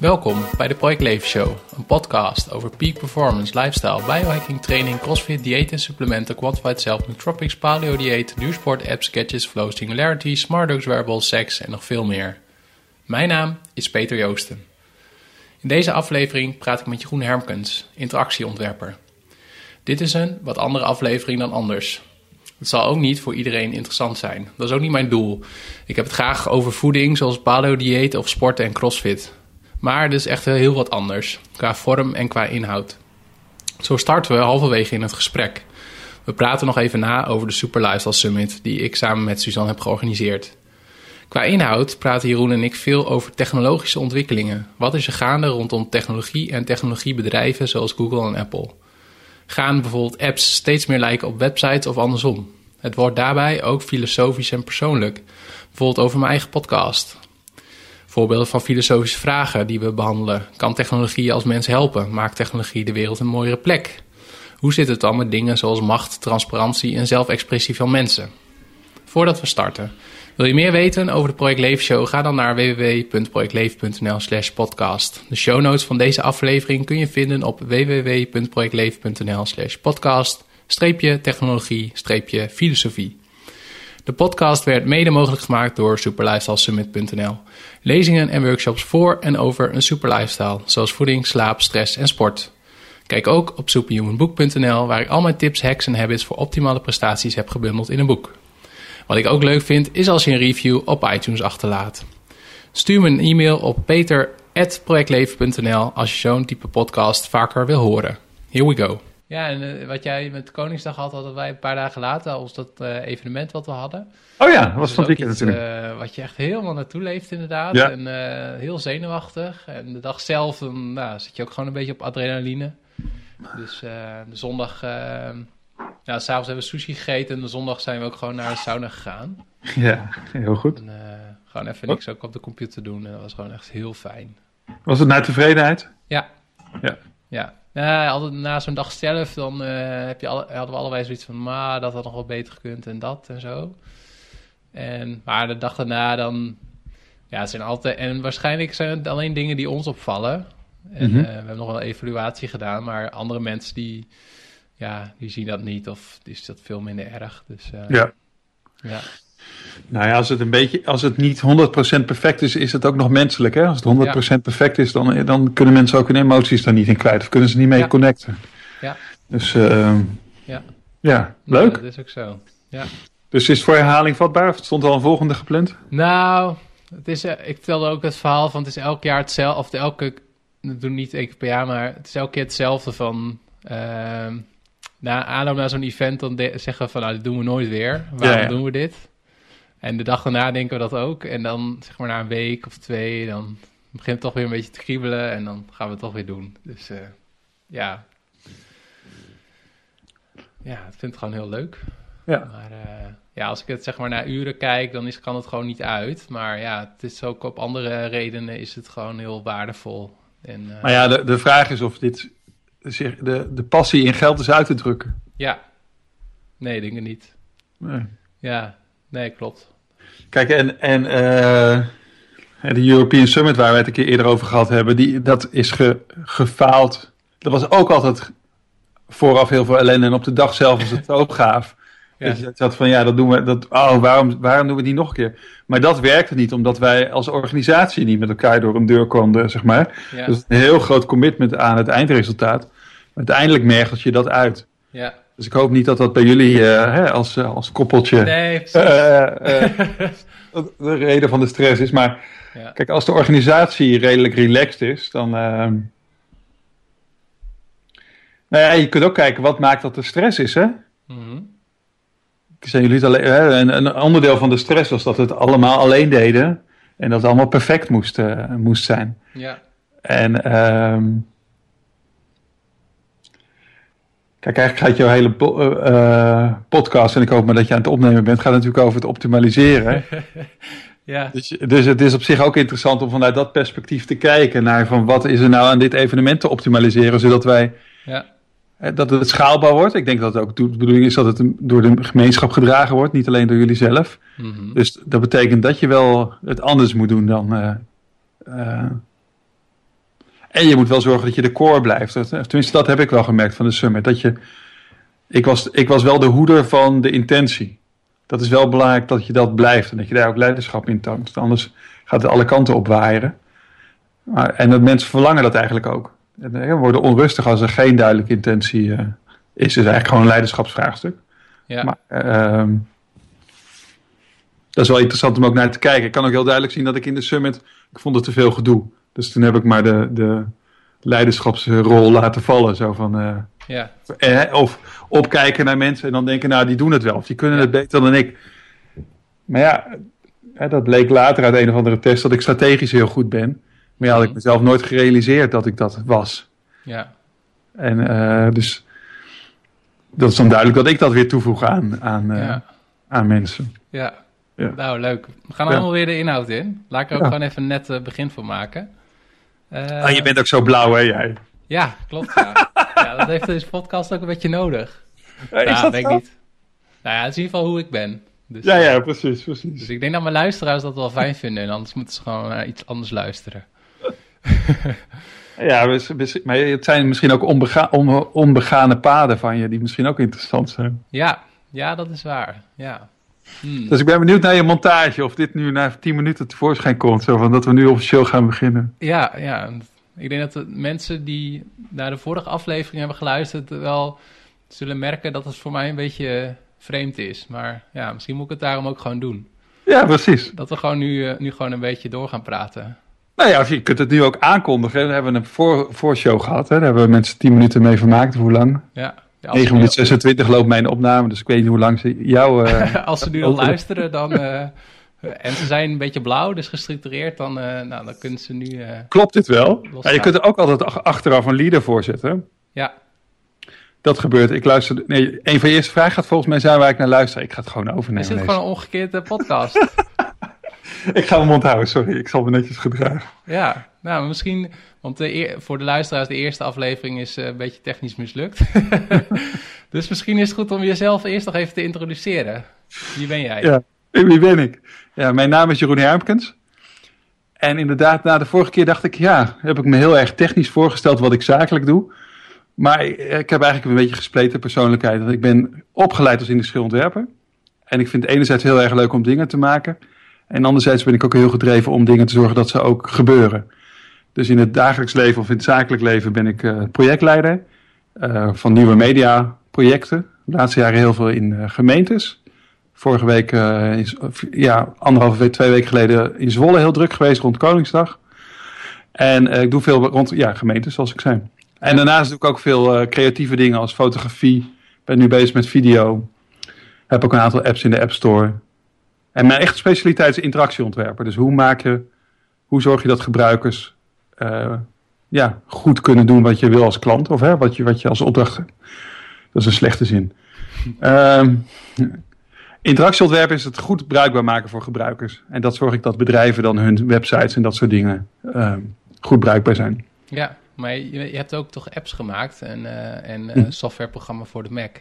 Welkom bij de Project Leven Show, een podcast over peak performance, lifestyle, biohacking, training, crossfit, dieet en supplementen, quantified self, nootropics, paleo dieet, duursport, apps, sketches, flow, singularity, smart dogs, wearables, seks en nog veel meer. Mijn naam is Peter Joosten. In deze aflevering praat ik met Jeroen Hermkens, interactieontwerper. Dit is een wat andere aflevering dan anders. Het zal ook niet voor iedereen interessant zijn. Dat is ook niet mijn doel. Ik heb het graag over voeding, zoals paleo-dieet of sporten en crossfit. Maar het is echt heel wat anders, qua vorm en qua inhoud. Zo starten we halverwege in het gesprek. We praten nog even na over de Super Lifestyle Summit, die ik samen met Suzanne heb georganiseerd. Qua inhoud praten Jeroen en ik veel over technologische ontwikkelingen. Wat is er gaande rondom technologie en technologiebedrijven zoals Google en Apple? Gaan bijvoorbeeld apps steeds meer lijken op websites of andersom? Het wordt daarbij ook filosofisch en persoonlijk. Bijvoorbeeld over mijn eigen podcast. Voorbeelden van filosofische vragen die we behandelen. Kan technologie als mens helpen? Maakt technologie de wereld een mooiere plek? Hoe zit het dan met dingen zoals macht, transparantie en zelfexpressie van mensen? Voordat we starten, wil je meer weten over de Project Leven Show? Ga dan naar www.projectleven.nl slash podcast. De show notes van deze aflevering kun je vinden op www.projectleven.nl slash podcast streepje technologie streepje filosofie. De podcast werd mede mogelijk gemaakt door superlifestylesummit.nl. Lezingen en workshops voor en over een superlifestyle, zoals voeding, slaap, stress en sport. Kijk ook op superhumanbook.nl, waar ik al mijn tips, hacks en habits voor optimale prestaties heb gebundeld in een boek. Wat ik ook leuk vind, is als je een review op iTunes achterlaat. Stuur me een e-mail op peter.projectleven.nl als je zo'n type podcast vaker wil horen. Here we go. Ja, en uh, wat jij met Koningsdag had, hadden wij een paar dagen later, als dat uh, evenement wat we hadden. Oh ja, dat was van weekend natuurlijk. Uh, wat je echt helemaal naartoe leeft inderdaad. Ja. En heel zenuwachtig. En de dag zelf, dan nou, zit je ook gewoon een beetje op adrenaline. Dus de zondag, nou, s'avonds hebben we sushi gegeten en de zondag zijn we ook gewoon naar de sauna gegaan. Ja, heel goed. En, gewoon even niks ook op de computer doen en dat was gewoon echt heel fijn. Was het naar tevredenheid? Ja. Ja. Ja, ja, altijd na zo'n dag zelf, dan uh, heb je alle, hadden we allebei zoiets van, maar dat had nog wel beter gekund en dat en zo. En, maar de dag daarna dan, ja, het zijn altijd, en waarschijnlijk zijn het alleen dingen die ons opvallen. En mm-hmm. uh, we hebben nog wel een evaluatie gedaan, maar andere mensen die, ja, die zien dat niet of is dat veel minder erg. Dus uh, ja. ja. Nou ja, als het een beetje, als het niet 100% perfect is, is het ook nog menselijk. Hè? Als het 100% ja. perfect is, dan, dan kunnen mensen ook hun emoties daar niet in kwijt. Of kunnen ze niet mee ja. connecten. Ja. Dus uh, ja. ja, leuk. Ja, dat is ook zo. Ja. Dus is het voor herhaling vatbaar? Of stond al een volgende gepland? Nou, het is, uh, ik vertelde ook het verhaal van het is elk jaar hetzelfde. Of elke, dat doen niet één keer per jaar, maar het is elke keer hetzelfde van... Uh, na aanloop naar zo'n event, dan de, zeggen we van nou, dit doen we nooit weer. Waarom ja, doen we dit? En de dag daarna denken we dat ook. En dan, zeg maar, na een week of twee, dan begint het toch weer een beetje te kriebelen. En dan gaan we het toch weer doen. Dus uh, ja. Ja, ik vind het gewoon heel leuk. Ja. Maar uh, ja, als ik het zeg maar naar uren kijk, dan is, kan het gewoon niet uit. Maar ja, het is ook op andere redenen is het gewoon heel waardevol. En, uh, maar ja, de, de vraag is of dit de, de passie in geld is uit te drukken. Ja. Nee, denk ik niet. Nee. Ja, Nee, klopt. Kijk, en, en uh, de European Summit waar we het een keer eerder over gehad hebben, die, dat is ge, gefaald. Dat was ook altijd vooraf heel veel ellende en op de dag zelf was het gaaf. Ja. Dat je zat van ja, dat doen we, dat, oh, waarom, waarom doen we die nog een keer? Maar dat werkte niet, omdat wij als organisatie niet met elkaar door een deur konden, zeg maar. Ja. Dus een heel groot commitment aan het eindresultaat. Uiteindelijk merkt je dat uit. Ja. Dus ik hoop niet dat dat bij jullie uh, hè, als, uh, als koppeltje nee, uh, de reden van de stress is. Maar ja. kijk, als de organisatie redelijk relaxed is, dan. ehm, nou ja, je kunt ook kijken wat maakt dat er stress is, hè? Mm-hmm. Zijn jullie het alleen, hè? Een, een, onderdeel van de stress was dat we het allemaal alleen deden en dat het allemaal perfect moest, moest zijn. Ja. En. ehm Kijk, eigenlijk gaat jouw hele po uh, podcast, en ik hoop maar dat je aan het opnemen bent, gaat natuurlijk over het optimaliseren. ja. Dus, dus het is op zich ook interessant om vanuit dat perspectief te kijken naar van wat is er nou aan dit evenement te optimaliseren, zodat wij ja. dat het schaalbaar wordt. Ik denk dat het ook de bedoeling is dat het door de gemeenschap gedragen wordt, niet alleen door jullie zelf. Mm -hmm. Dus dat betekent dat je wel het anders moet doen dan. Uh, uh, En je moet wel zorgen dat je de core blijft. Tenminste, dat heb ik wel gemerkt van de summit. Dat je, ik, was, ik was wel de hoeder van de intentie. Dat is wel belangrijk dat je dat blijft. En dat je daar ook leiderschap in toont. Anders gaat het alle kanten op waaien. Maar, en dat mensen verlangen dat eigenlijk ook. En, we worden onrustig als er geen duidelijke intentie uh, is. Is eigenlijk gewoon een leiderschapsvraagstuk. Ja. Maar, uh, dat is wel interessant om ook naar te kijken. Ik kan ook heel duidelijk zien dat ik in de summit, ik vond het te veel gedoe. Dus toen heb ik maar de, de leiderschapsrol laten vallen. Zo van, uh, ja. eh, of opkijken naar mensen en dan denken, nou die doen het wel. Of die kunnen Ja. het beter dan ik. Maar ja, hè, dat bleek later uit een of andere test dat ik strategisch heel goed ben. Maar ja, had ik Mhm. mezelf nooit gerealiseerd dat ik dat was. Ja. En eh, dus dat is dan duidelijk dat ik dat weer toevoeg aan, aan, eh, Ja. aan mensen. Ja. Ja. Nou, leuk. We gaan allemaal weer de inhoud in. Laat ik er ook gewoon even net eh, begin van maken. Eh, Ah, je bent ook zo blauw, hè, jij? Ja, klopt. Ja. ja, dat heeft deze podcast ook een beetje nodig. Ja, ja, dat denk ik niet. Nou ja, het is in ieder geval hoe ik ben. Dus, Ja, eh, ja, precies, Dus precies. ik denk dat mijn luisteraars dat wel fijn vinden. En anders moeten ze gewoon naar iets anders luisteren. Ja, maar het zijn misschien ook onbega on- onbegane paden van je die misschien ook interessant zijn. Ja, ja dat is waar. Ja. Hmm. Dus ik ben benieuwd naar je montage, of dit nu na 10 minuten tevoorschijn komt. Zo van dat we nu officieel gaan beginnen. Ja, ja. Ik denk dat de mensen die naar de vorige aflevering hebben geluisterd wel zullen merken dat het voor mij een beetje vreemd is. Maar ja, misschien moet ik het daarom ook gewoon doen. Ja, precies. Dat we gewoon nu, eh, nu gewoon een beetje door gaan praten. Nou ja, je kunt het nu ook aankondigen. We hebben een voor, voorshow gehad. Hè. Daar hebben we mensen 10 minuten mee vermaakt. Hoe lang? Ja. Ja, 9 minuten 26 loopt mijn opname. Dus ik weet niet hoe lang ze jou... eh, als ze nu nog luisteren, dan. eh, en ze zijn een beetje blauw, dus gestructureerd, dan, eh, nou, dan kunnen ze nu. eh, Klopt dit wel? Ja, je kunt er ook altijd ach- achteraf een leader voor zetten. ja, Dat gebeurt. Ik luister. Nee, een van je eerste vragen gaat volgens mij zijn waar ik naar luister. Ik ga het gewoon is overnemen. dit deze. gewoon een omgekeerde podcast? Ik ga mijn mond houden, sorry. Ik zal me netjes gedragen. ja, nou, misschien. Want de voor de luisteraars, de eerste aflevering is eh, een beetje technisch mislukt. dus misschien is het goed om jezelf eerst nog even te introduceren. Wie ben jij? Ja, wie ben ik? Ja, mijn naam is Jeroen Hermkens. En inderdaad, na de vorige keer dacht ik, ja, heb ik me heel erg technisch voorgesteld wat ik zakelijk doe. Maar ik ik heb eigenlijk een beetje gespleten persoonlijkheid. Want ik ben opgeleid als industrieel ontwerper. En ik vind het enerzijds heel erg leuk om dingen te maken. En anderzijds ben ik ook heel gedreven om dingen te zorgen dat ze ook gebeuren. Dus in het dagelijks leven of in het zakelijk leven ben ik eh, projectleider eh, van nieuwe media projecten. De laatste jaren heel veel in eh, gemeentes. Vorige week, is, ja, anderhalve week, twee weken geleden in Zwolle heel druk geweest rond Koningsdag. En ik doe veel rond ja, gemeentes, zoals ik zei. En daarnaast doe ik ook veel creatieve dingen als fotografie. Ben nu bezig met video. Heb ook een aantal apps in de App Store. En mijn echte specialiteit is interactieontwerper. Dus hoe maak je, hoe zorg je dat gebruikers eh, ja, goed kunnen doen wat je wil als klant. Of hè, wat, je, wat je als opdracht. Dat is een slechte zin. Ehm interactieontwerp is het goed bruikbaar maken voor gebruikers. En dat zorg ik dat bedrijven dan hun websites en dat soort dingen ehm, goed bruikbaar zijn. Ja, maar je, je hebt ook toch apps gemaakt en, eh en Hm. softwareprogramma voor de Mac.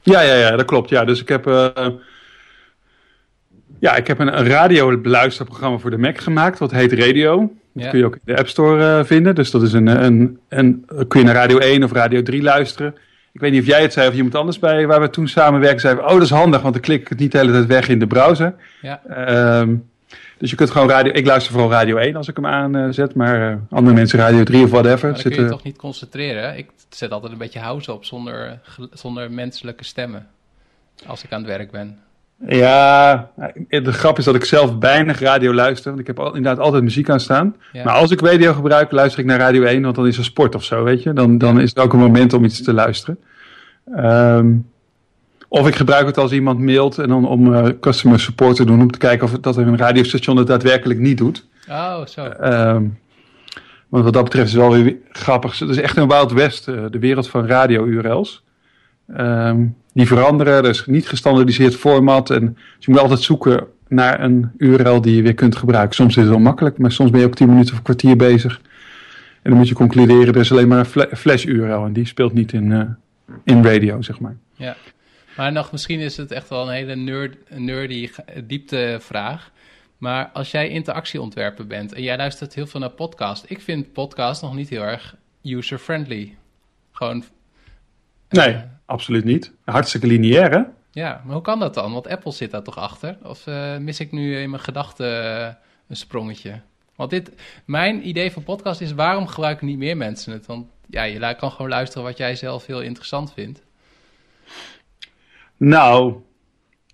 Ja, ja, ja, dat klopt. Ja, dus ik heb, ja, ik heb een, een radiobeluisterprogramma voor de Mac gemaakt. Dat heet Radio. Dat Ja. kun je ook in de App Store eh, vinden. Dus dat is een, een, een, kun je naar Radio 1 of Radio 3 luisteren. Ik weet niet of jij het zei of iemand anders bij waar we toen samenwerken. Zei, oh, dat is handig, want dan klik ik het niet de hele tijd weg in de browser. Ja, Ehm, dus je kunt gewoon radio. Ik luister vooral Radio 1 als ik hem aanzet, maar eh, andere mensen Radio 3 of whatever. maar dan kun je je toch niet concentreren. Ik zet altijd een beetje house op zonder, zonder menselijke stemmen. Als ik aan het werk ben. Ja, de grap is dat ik zelf weinig radio luister. Want ik heb al, inderdaad altijd muziek aan staan. Ja. Maar als ik radio gebruik, luister ik naar Radio 1, want dan is er sport of zo, weet je. Dan, dan is het ook een moment om iets te luisteren. Ehm, of ik gebruik het als iemand mailt en dan om eh, customer support te doen, om te kijken of dat er een radiostation het daadwerkelijk niet doet. Oh, zo. Ehm, want wat dat betreft is het wel weer grappig. Het is echt een Wild West, eh, de wereld van radio-URL's. Ehm, die veranderen, er is niet gestandardiseerd format. En, dus je moet altijd zoeken naar een URL die je weer kunt gebruiken. Soms is het wel makkelijk, maar soms ben je ook 10 minuten of een kwartier bezig. En dan moet je concluderen, er is alleen maar een fla- flash-URL. En die speelt niet in, eh, in radio, zeg maar. Ja. Maar nog, misschien is het echt wel een hele nerd, nerdy dieptevraag. Maar als jij interactieontwerper bent en jij luistert heel veel naar podcast, ik vind podcast nog niet heel erg user-friendly. Gewoon. Nee, absoluut niet. Hartstikke lineair, hè? Ja, maar hoe kan dat dan? Want Apple zit daar toch achter? Of uh, mis ik nu in mijn gedachten uh, een sprongetje? Want dit, mijn idee van podcast is, waarom gebruiken niet meer mensen het? Want ja, je kan gewoon luisteren wat jij zelf heel interessant vindt. Nou,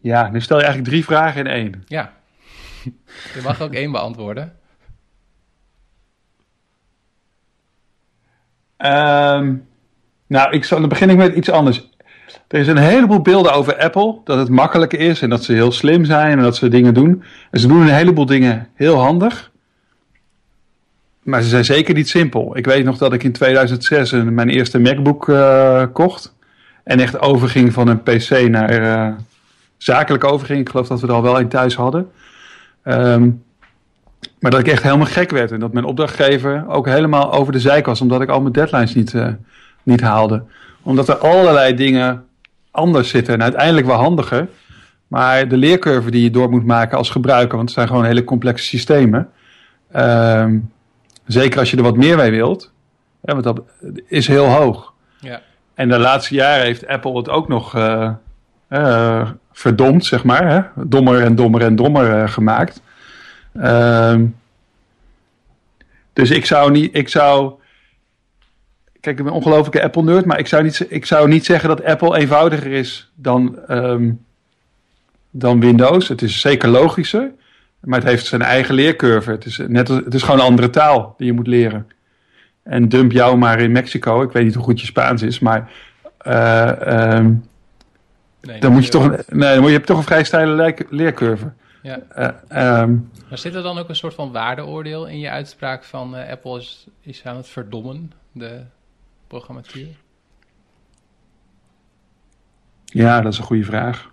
ja, nu stel je eigenlijk drie vragen in één. Ja, je mag ook één beantwoorden. Um, nou, ik zal, dan begin ik met iets anders. Er is een heleboel beelden over Apple. Dat het makkelijk is en dat ze heel slim zijn en dat ze dingen doen. En ze doen een heleboel dingen heel handig. Maar ze zijn zeker niet simpel. Ik weet nog dat ik in 2006 mijn eerste MacBook uh, kocht. En echt overging van een PC naar uh, zakelijk overging. Ik geloof dat we er al wel een thuis hadden. Um, maar dat ik echt helemaal gek werd. En dat mijn opdrachtgever ook helemaal over de zijk was. Omdat ik al mijn deadlines niet, uh, niet haalde. Omdat er allerlei dingen anders zitten. En uiteindelijk wel handiger. Maar de leercurve die je door moet maken als gebruiker. Want het zijn gewoon hele complexe systemen. Um, zeker als je er wat meer mee wilt. Ja, want dat is heel hoog. Ja. En de laatste jaren heeft Apple het ook nog uh, uh, verdomd, zeg maar. Hè? Dommer en dommer en dommer uh, gemaakt. Um, dus ik zou niet, ik zou. Kijk, ik ben een ongelofelijke Apple-nerd, maar ik zou, niet, ik zou niet zeggen dat Apple eenvoudiger is dan, um, dan Windows. Het is zeker logischer, maar het heeft zijn eigen leercurve. Het is, net, het is gewoon een andere taal die je moet leren. En dump jou maar in Mexico. Ik weet niet hoe goed je Spaans is, maar. Uh, um, nee, dan moet je toch een, nee, dan moet je, toch een vrij steile leercurve. Ja. Uh, um, maar zit er dan ook een soort van waardeoordeel in je uitspraak van uh, Apple is, is aan het verdommen, de programmatuur? Ja, dat is een goede vraag.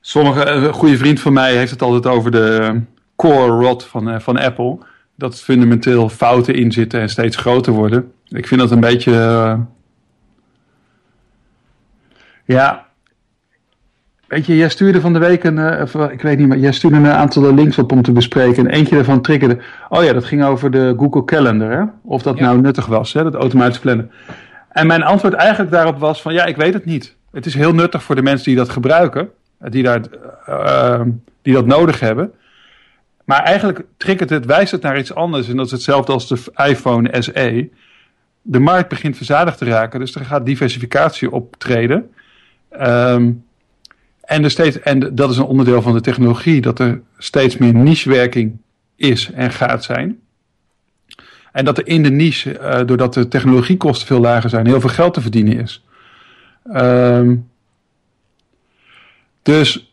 Sommige, een goede vriend van mij heeft het altijd over de core rot van, uh, van Apple. Dat fundamenteel fouten in zitten en steeds groter worden. Ik vind dat een beetje. Ja, Weet je, jij stuurde van de week een, uh, ik weet niet, maar jij stuurde een aantal links op om te bespreken. En eentje daarvan triggerde. Oh ja, dat ging over de Google Calendar, hè? Of dat ja. nou nuttig was, hè? Dat automatisch plannen. En mijn antwoord eigenlijk daarop was van, ja, ik weet het niet. Het is heel nuttig voor de mensen die dat gebruiken, die, daar, uh, die dat nodig hebben. Maar eigenlijk triggert het, wijst het naar iets anders. En dat is hetzelfde als de iPhone SE. De markt begint verzadigd te raken, dus er gaat diversificatie optreden. Um, en, er steeds, en dat is een onderdeel van de technologie, dat er steeds meer nichewerking is en gaat zijn. En dat er in de niche, uh, doordat de technologiekosten veel lager zijn, heel veel geld te verdienen is. Um, dus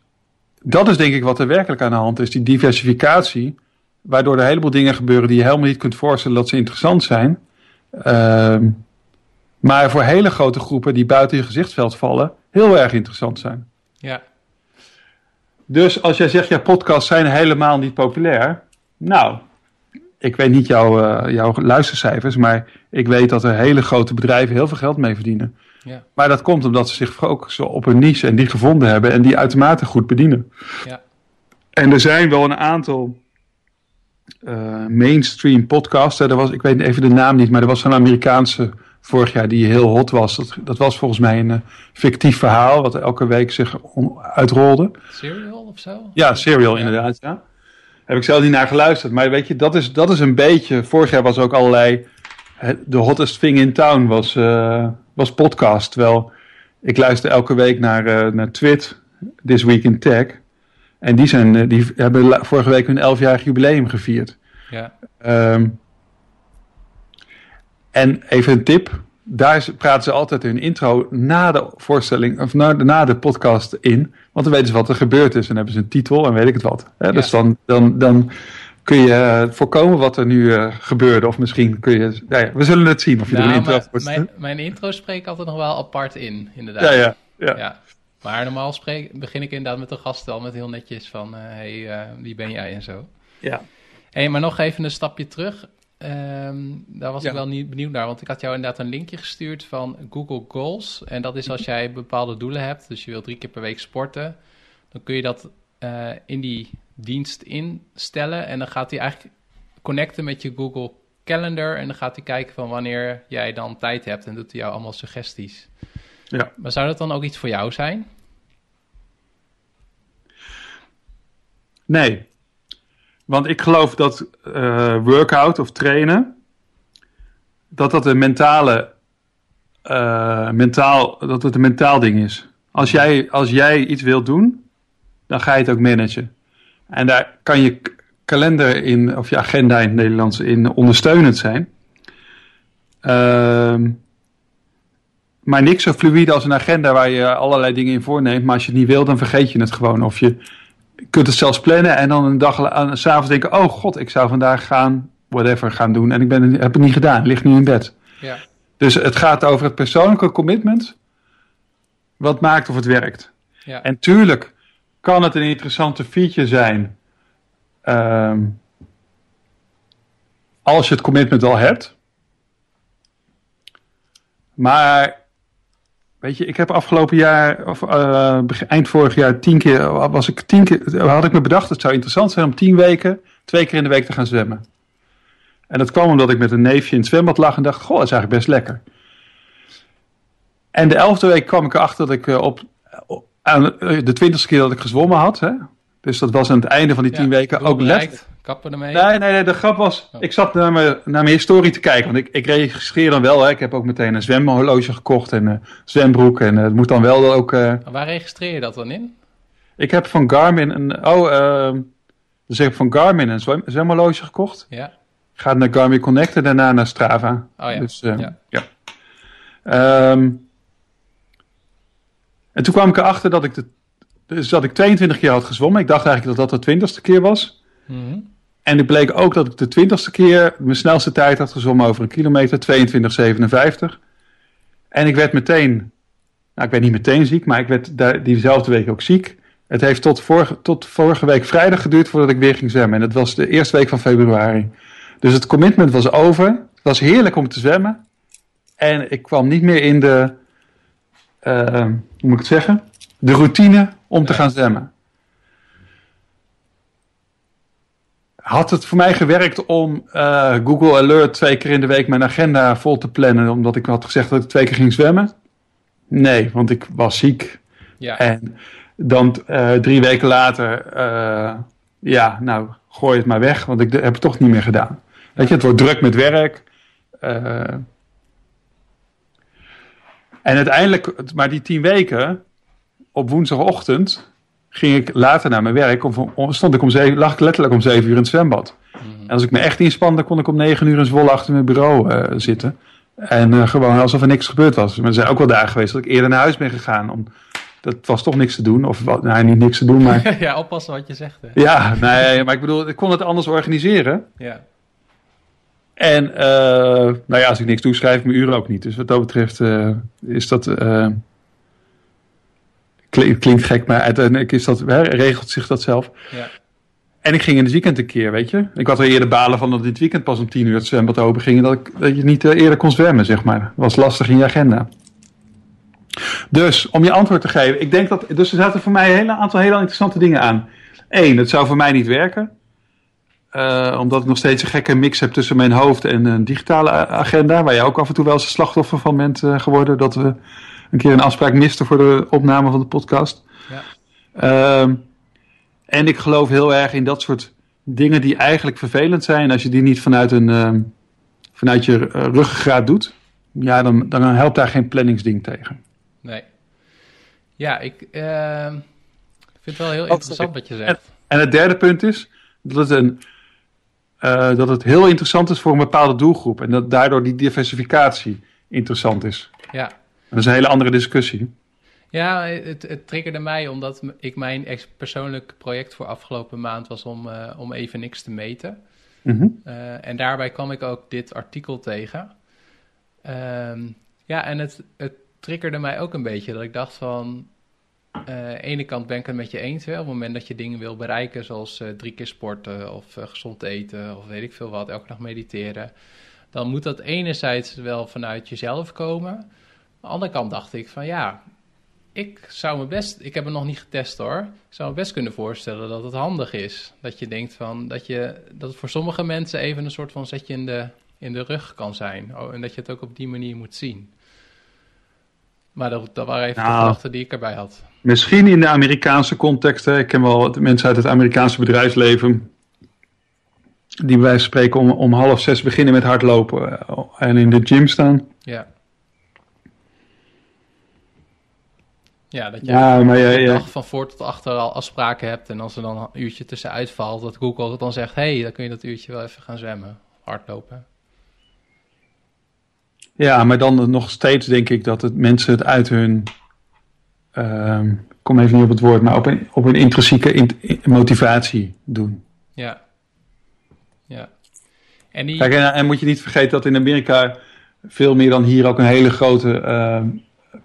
dat is denk ik wat er werkelijk aan de hand is, die diversificatie, waardoor er een heleboel dingen gebeuren die je helemaal niet kunt voorstellen dat ze interessant zijn. Um, maar voor hele grote groepen die buiten je gezichtsveld vallen, heel erg interessant zijn. Ja. Dus als jij zegt, ja, podcasts zijn helemaal niet populair. Nou, ik weet niet jouw, uh, jouw luistercijfers, maar ik weet dat er hele grote bedrijven heel veel geld mee verdienen. Ja. Maar dat komt omdat ze zich focussen op een niche en die gevonden hebben en die uitermate goed bedienen. Ja. En er zijn wel een aantal uh, mainstream podcasts. Er was, ik weet even de naam niet, maar er was een Amerikaanse vorig jaar die heel hot was. Dat, dat was volgens mij een uh, fictief verhaal wat elke week zich uitrolde. Serial of zo? Ja, Serial inderdaad, ja. Heb ik zelf niet naar geluisterd. Maar weet je, dat is, dat is een beetje... Vorig jaar was ook allerlei... De hottest thing in town was, uh, was podcast. Terwijl ik luister elke week naar, uh, naar Twit, This Week in Tech. En die, zijn, die hebben vorige week hun 11-jarig jubileum gevierd. Ja. Um, en even een tip. Daar praten ze altijd hun intro na de voorstelling, of na, na de podcast in. Want dan weten ze wat er gebeurd is en hebben ze een titel en weet ik het wat. Hè? Ja. Dus dan, dan, dan kun je voorkomen wat er nu uh, gebeurde. Of misschien kun je. Nou ja, we zullen het zien of je nou, er een intro voor mijn, mijn intro spreek ik altijd nog wel apart in, inderdaad. Ja, ja. ja. ja. Maar normaal spreek, begin ik inderdaad met de gast al met heel netjes van: hé, uh, hey, uh, wie ben jij en zo. Ja. Hey, maar nog even een stapje terug. Um, daar was ja. ik wel niet benieuwd naar, want ik had jou inderdaad een linkje gestuurd van Google Goals. En dat is als jij bepaalde doelen hebt, dus je wilt drie keer per week sporten, dan kun je dat uh, in die dienst instellen. En dan gaat hij eigenlijk connecten met je Google Calendar. En dan gaat hij kijken van wanneer jij dan tijd hebt. En doet hij jou allemaal suggesties. Ja. Maar zou dat dan ook iets voor jou zijn? Nee. Want ik geloof dat uh, workout of trainen, dat dat een mentale, uh, mentaal, dat het een mentaal ding is. Als jij, als jij iets wilt doen, dan ga je het ook managen. En daar kan je kalender in, of je agenda in het Nederlands, in ondersteunend zijn. Uh, maar niks zo fluïde als een agenda waar je allerlei dingen in voorneemt. Maar als je het niet wil, dan vergeet je het gewoon. Of je kunt het zelfs plannen en dan een dag aan, s'avonds denken: Oh god, ik zou vandaag gaan, whatever gaan doen. En ik ben, heb het niet gedaan, ligt nu in bed. Ja. Dus het gaat over het persoonlijke commitment. Wat maakt of het werkt. Ja. En tuurlijk kan het een interessante feature zijn. Um, als je het commitment al hebt. Maar Weet je, ik heb afgelopen jaar, of uh, eind vorig jaar, tien keer, was ik tien keer, had ik me bedacht, het zou interessant zijn om tien weken, twee keer in de week te gaan zwemmen. En dat kwam omdat ik met een neefje in het zwembad lag en dacht, goh, dat is eigenlijk best lekker. En de elfde week kwam ik erachter dat ik uh, op, aan de twintigste keer dat ik gezwommen had, hè, dus dat was aan het einde van die tien Ja, weken ook bereikt. Kappen ermee. Nee, nee, nee, de grap was, Oh. ik zat naar mijn, naar mijn historie te kijken, want ik, ik registreer dan wel, hè. ik heb ook meteen een zwemhorloge gekocht en een zwembroek en eh, het moet dan wel ook, eh, Waar registreer je dat dan in? ik heb van Garmin een, oh, ehm dus ik heb van Garmin een zwem, zwemhorloge gekocht. Ja. Gaat naar Garmin Connect en daarna naar Strava. Oh ja. Dus, eh, Ja. ja. Ehm, en toen kwam ik erachter dat ik, de, dus dat ik 22 keer had gezwommen. Ik dacht eigenlijk dat dat de 20ste keer was. Mhm. En het bleek ook dat ik de 20ste keer mijn snelste tijd had gezwommen over een kilometer, 22,57. En ik werd meteen, nou ik werd niet meteen ziek, maar ik werd daar, diezelfde week ook ziek. Het heeft tot vorige, tot vorige week vrijdag geduurd voordat ik weer ging zwemmen. En dat was de eerste week van februari. Dus het commitment was over. Het was heerlijk om te zwemmen. En ik kwam niet meer in de, eh, hoe moet ik het zeggen? De routine om te gaan zwemmen. Had het voor mij gewerkt om eh, Google Alert twee keer in de week mijn agenda vol te plannen, omdat ik had gezegd dat ik twee keer ging zwemmen? Nee, want ik was ziek. Ja. En dan eh, drie weken later, eh, ja, nou, gooi het maar weg, want ik heb het toch niet meer gedaan. Weet je, het wordt druk met werk. en uiteindelijk, maar die tien weken, op woensdagochtend, ging ik later naar mijn werk. Om, om- stond ik om zeven, lag ik letterlijk om zeven uur in het zwembad. En als ik me echt inspande, kon ik om negen uur in Zwolle achter mijn bureau eh, zitten. En eh, gewoon alsof er niks gebeurd was. Maar er zijn ook wel dagen geweest dat ik eerder naar huis ben gegaan. Om, dat was toch niks te doen. Of wat, nou, niet niks te doen, maar... ja, oppassen wat je zegt. Hè. ja, nee, maar ik bedoel, ik kon het anders organiseren. Ja. En, eh, nou ja, als ik niks doe, schrijf ik mijn uren ook niet. Dus wat dat betreft is dat... eh, klink- klinkt gek, maar uiteindelijk is dat, hè, regelt zich dat zelf. Ja. En ik ging in het weekend een keer, weet je. Ik had al eerder balen van dat dit weekend pas om tien uur het zwembad open ging. Dat, ik, dat je niet eh, eerder kon zwemmen, zeg maar. Dat was lastig in je agenda. Dus, om je antwoord te geven. Ik denk dat, dus er zaten voor mij een hele aantal hele interessante dingen aan. Eén, het zou voor mij niet werken. Eh, omdat ik nog steeds een gekke mix heb tussen mijn hoofd en een digitale agenda. Waar jij ook af en toe wel eens een slachtoffer van bent eh, geworden. Dat we een keer een afspraak misten voor de opname van de podcast. Ja. Ehm, en ik geloof heel erg in dat soort dingen die eigenlijk vervelend zijn. Als je die niet vanuit, een, ehm, vanuit je eh, ruggengraat doet. Ja, dan, dan helpt daar geen planningsding tegen. Nee. Ja, ik eh, vind het wel heel Oh, interessant wat je zegt. En het derde punt is dat het, een, eh, dat het heel interessant is voor een bepaalde doelgroep. En dat daardoor die diversificatie interessant is. Ja. Dat is een hele andere discussie. Ja, het, het triggerde mij omdat ik mijn persoonlijk project voor afgelopen maand was om, eh, om even niks te meten. Mhm. Eh, en daarbij kwam ik ook dit artikel tegen. Ehm, ja, en het, het triggerde mij ook een beetje dat ik dacht van... aan de ene kant ben ik het met je eens. Hè, op het moment dat je dingen wil bereiken, zoals drie keer sporten of gezond eten of weet ik veel wat, elke dag mediteren. Dan moet dat enerzijds wel vanuit jezelf komen. Aan de andere kant dacht ik van ja, ik zou me best, ik heb het nog niet getest hoor. Ik zou me best kunnen voorstellen dat het handig is. Dat je denkt van, dat, je, dat het voor sommige mensen even een soort van zetje in de, in de rug kan zijn. Oh, en dat je het ook op die manier moet zien. Maar dat, dat waren even de Nou. gedachten die ik erbij had. Misschien in de Amerikaanse context. Hè. Ik ken wel mensen uit het Amerikaanse bedrijfsleven. Die bij wijze van spreken om, om half zes beginnen met hardlopen. eh, En in de gym staan. Ja. Ja, dat je Ja, maar ja, ja. van voor tot achter al afspraken hebt. En als er dan een uurtje tussenuit valt, dat Google dan zegt... hé, hey, dan kun je dat uurtje wel even gaan zwemmen. Hardlopen. Ja, maar dan nog steeds denk ik dat het mensen het uit hun. ik kom even niet op het woord, maar op een, op een intrinsieke in- in- motivatie doen. Ja. Ja. En die... Kijk, en, en moet je niet vergeten dat in Amerika veel meer dan hier ook een hele grote ehm,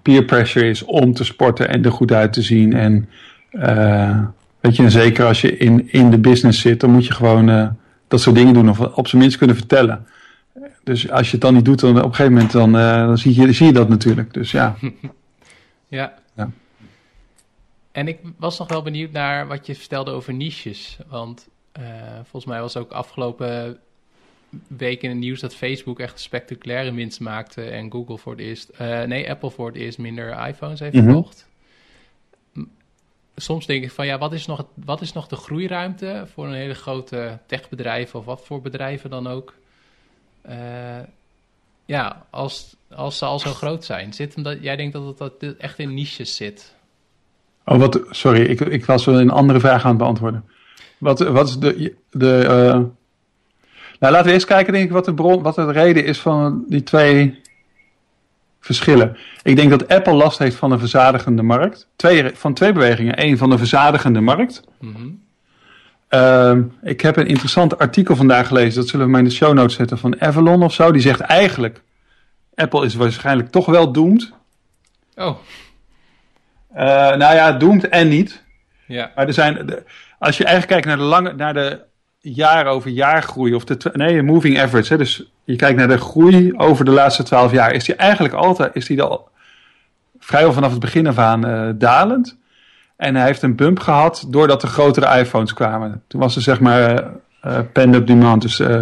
peer pressure is om te sporten en er goed uit te zien. En eh, weet je, en zeker als je in, in de business zit, dan moet je gewoon eh, dat soort dingen doen of op zijn minst kunnen vertellen. Dus als je het dan niet doet, dan op een gegeven moment dan, eh, dan zie, je, zie je dat natuurlijk. Dus ja. Ja. Ja. En ik was nog wel benieuwd naar wat je vertelde over niches. Want volgens mij was ook afgelopen week in het nieuws dat Facebook echt spectaculaire winst maakte. En Google voor het eerst, eh, nee, Apple voor het eerst minder iPhones heeft Mhm. verkocht. Soms denk ik van ja, wat is, nog, wat is nog de groeiruimte voor een hele grote techbedrijf of wat voor bedrijven dan ook? Eh, ja, als, als ze al zo groot zijn. Zit hem dat, jij denkt dat het dat echt in niches zit? Oh, wat, sorry, ik, ik was wel een andere vraag aan het beantwoorden. Wat, wat is de. de eh, nou, laten we eerst kijken, denk ik, wat de, bron, wat de reden is van die twee verschillen. Ik denk dat Apple last heeft van een verzadigende markt. Twee, van twee bewegingen. Eén van een verzadigende markt. Mhm. Ehm, ik heb een interessant artikel vandaag gelezen. Dat zullen we maar in de show notes zetten van Avalon of zo. Die zegt eigenlijk: Apple is waarschijnlijk toch wel doomed. Oh, Eh, nou ja, doomed en niet. ja. Maar er zijn, de- als je eigenlijk kijkt naar de, lange, naar de jaar over jaar groei, of de, nee, moving average, hè, dus je kijkt naar de groei over de laatste twaalf jaar, is die eigenlijk altijd, is die al vrijwel vanaf het begin af aan eh, dalend. En hij heeft een bump gehad doordat er grotere iPhones kwamen. Toen was er zeg maar eh eh, pent-up demand. Dus, eh,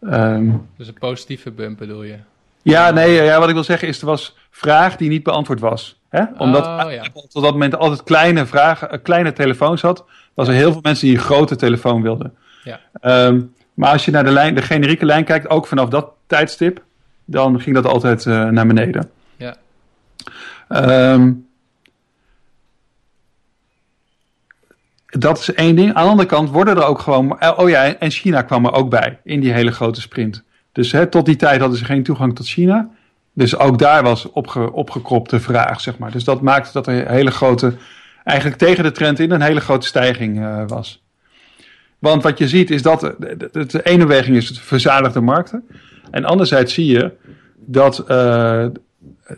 ehm, Dus een positieve bump bedoel je? ja, nee, ja, wat ik wil zeggen is, er was vraag die niet beantwoord was. Hè? Omdat Oh, ja. Apple tot dat moment altijd kleine, vragen, kleine telefoons had, was er heel veel mensen die een grote telefoon wilden. Ja. Ehm, maar als je naar de, lijn, de generieke lijn kijkt, ook vanaf dat tijdstip, dan ging dat altijd eh, naar beneden. Ja. Ehm, dat is één ding. Aan de andere kant worden er ook gewoon. Oh ja, en China kwam er ook bij in die hele grote sprint. Dus hè, tot die tijd hadden ze geen toegang tot China. Dus ook daar was opge, opgekropte vraag, zeg maar. Dus dat maakte dat er een hele grote. Eigenlijk tegen de trend in een hele grote stijging eh, was. Want wat je ziet is dat. De, de, ene beweging is het verzadigde markten. En anderzijds zie je dat. eh,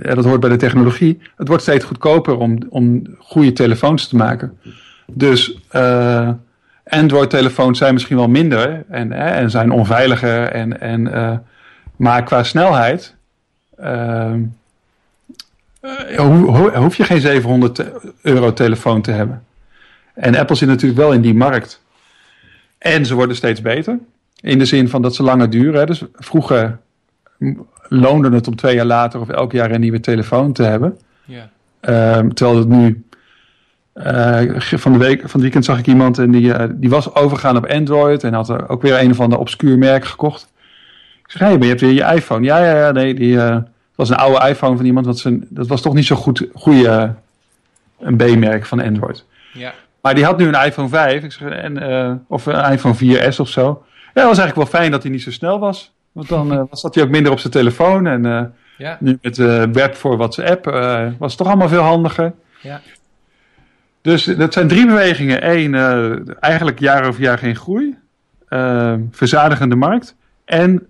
ja, dat hoort bij de technologie. Het wordt steeds goedkoper om, om goede telefoons te maken. Dus eh, Android-telefoons zijn misschien wel minder en, hè, en zijn onveiliger. En, en, eh, maar qua snelheid eh, ho- ho- hoef je geen 700 te- euro telefoon te hebben. En Apple zit natuurlijk wel in die markt. En ze worden steeds beter. In de zin van dat ze langer duren. Hè. Dus vroeger loonde het om twee jaar later of elk jaar een nieuwe telefoon te hebben. Ja. Ehm, terwijl het nu. eh, van, de week, van het weekend zag ik iemand en die, eh, die was overgegaan op Android en had er ook weer een of ander obscuur merk gekocht. Ik zeg, hé, maar je hebt weer je iPhone. Ja, ja, ja, nee, die eh, was een oude iPhone van iemand. Wat zijn, dat was toch niet zo goed, goede, een B-merk van Android. Ja. Maar die had nu een iPhone 5, ik zeg, en, eh, of een iPhone 4S of zo. Ja, het was eigenlijk wel fijn dat hij niet zo snel was. Want dan eh, zat hij ook minder op zijn telefoon. En eh, Ja. nu met web voor WhatsApp was het toch allemaal veel handiger. Ja. Dus dat zijn drie bewegingen. Eén, eigenlijk jaar over jaar geen groei. Verzadigende markt. En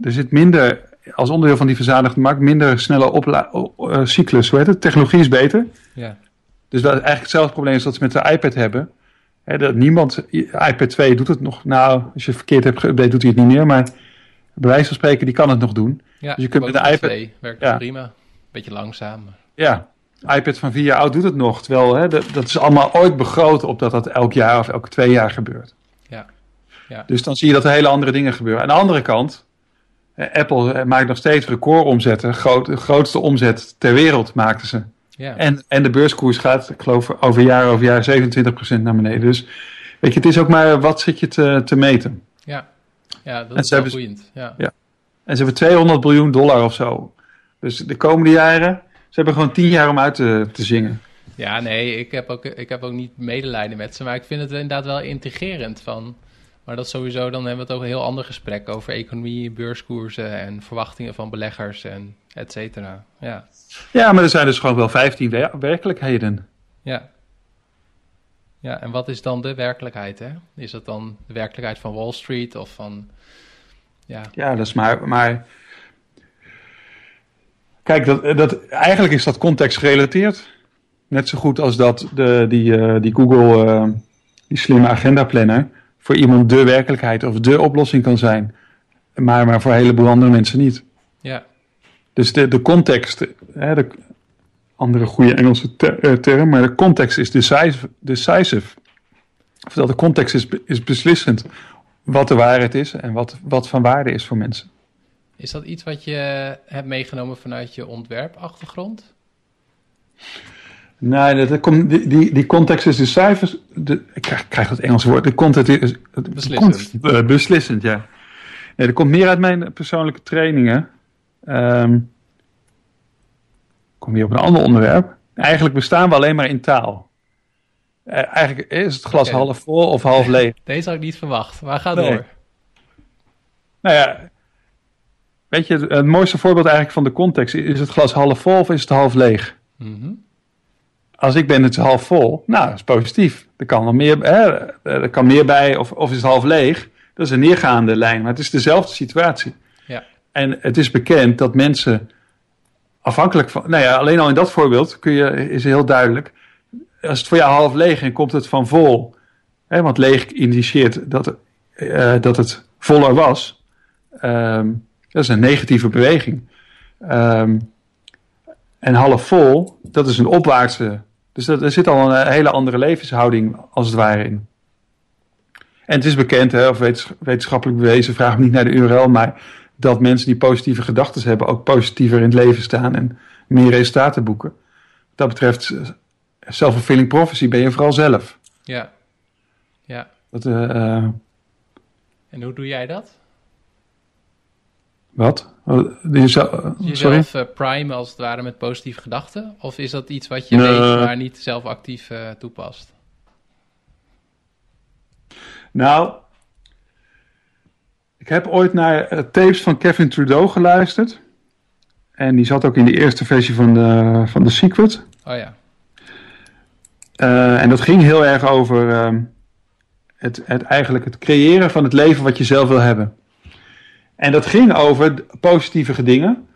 er zit minder, als onderdeel van die verzadigde markt, minder snelle cyclus. Hoe heet het? Technologie is beter. Ja. Dus dat is eigenlijk hetzelfde probleem als dat ze met de iPad hebben. Dat niemand, iPad 2 doet het nog. Nou, als je het verkeerd hebt geüpdate, doet hij het niet meer. Maar bij wijze van spreken, die kan het nog doen. Ja. Dus je kunt met de iPad- 2 werkt Ja. prima. Beetje langzaam. Ja. iPad van vier jaar oud doet het nog. Terwijl dat, dat is allemaal ooit begroot op dat dat elk jaar of elke twee jaar gebeurt. Ja. ja. Dus dan zie je dat er hele andere dingen gebeuren. Aan de andere kant, Apple maakt nog steeds recordomzetten. Groot, de grootste omzet ter wereld maakten ze. Ja. En, en de beurskoers gaat, ik geloof, over jaar over jaar 27% naar beneden. Dus weet je, het is ook maar wat zit je te, te meten. ja. ja, dat En is wel hebben- boeiend. Ja. Ja. En ze hebben 200 biljoen dollar of zo. Dus de komende jaren, ze hebben gewoon 10 jaar om uit te, te zingen. Ja, nee, ik heb, ook, ik heb ook niet medelijden met ze, maar ik vind het inderdaad wel integrerend van. Maar dat sowieso, dan hebben we het over een heel ander gesprek over economie, beurskoersen en verwachtingen van beleggers en et cetera. Ja, Ja, maar er zijn dus gewoon wel 15 wer- werkelijkheden. ja. Ja, en wat is dan de werkelijkheid, hè? Is dat dan de werkelijkheid van Wall Street of van... Ja, Ja, dat is maar. maar kijk, dat, dat, eigenlijk is dat context gerelateerd. Net zo goed als dat de, die, eh, die Google, eh, die slimme agenda planner, voor iemand de werkelijkheid of de oplossing kan zijn. Maar, maar voor een heleboel andere mensen niet. ja, Dus de, de context, hè, de andere goede Engelse ter- eh, term, maar de context is decisive. decisive. De context is, is beslissend wat de waarheid is en wat, wat van waarde is voor mensen. Is dat iets wat je hebt meegenomen vanuit je ontwerpachtergrond? Nee, dat, komt, die, die, die context is de cijfers. De, ik krijg, ik krijg dat Engelse woord. De context is. Beslissend. Komt, eh, beslissend, ja. Nee, dat komt meer uit mijn persoonlijke trainingen. Ehm kom hier op een ander onderwerp. Eigenlijk bestaan we alleen maar in taal. Eh, eigenlijk is het glas Oké. half vol of half leeg. Deze had ik niet verwacht, maar ga Nee. door. Nou ja, weet je, het, het mooiste voorbeeld eigenlijk van de context. Is het glas half vol of is het half leeg? Mhm. Als ik ben het is half vol, nou, dat is positief. Er kan nog meer, hè, er kan meer bij, of, of is het half leeg. Dat is een neergaande lijn, maar het is dezelfde situatie. Ja. En het is bekend dat mensen afhankelijk van, nou ja, alleen al in dat voorbeeld kun je, is heel duidelijk. Als het voor jou half leeg en komt het van vol, hè, want leeg indiceert dat, eh, dat het voller was. Ehm, dat is een negatieve beweging. Ehm, en half vol, dat is een opwaartse. Dus dat, er zit al een hele andere levenshouding als het ware in. En het is bekend, hè, of wetens- wetenschappelijk bewezen, vraag me niet naar de URL, maar dat mensen die positieve gedachten hebben ook positiever in het leven staan en meer resultaten boeken. Wat dat betreft, eh, self-fulfilling prophecy ben je vooral zelf. Ja. Ja. Dat, eh, eh, En hoe doe jij dat? wat? Eh, sorry? Jezelf eh, primen als het ware met positieve gedachten? Of is dat iets wat je Nee. weet, maar niet zelf actief eh, toepast? Nou, ik heb ooit naar tapes van Kevin Trudeau geluisterd. En die zat ook in de eerste versie van de, van The Secret. Oh ja. En dat ging heel erg over ehm, het, het, eigenlijk het creëren van het leven wat je zelf wil hebben. En dat ging over positieve dingen,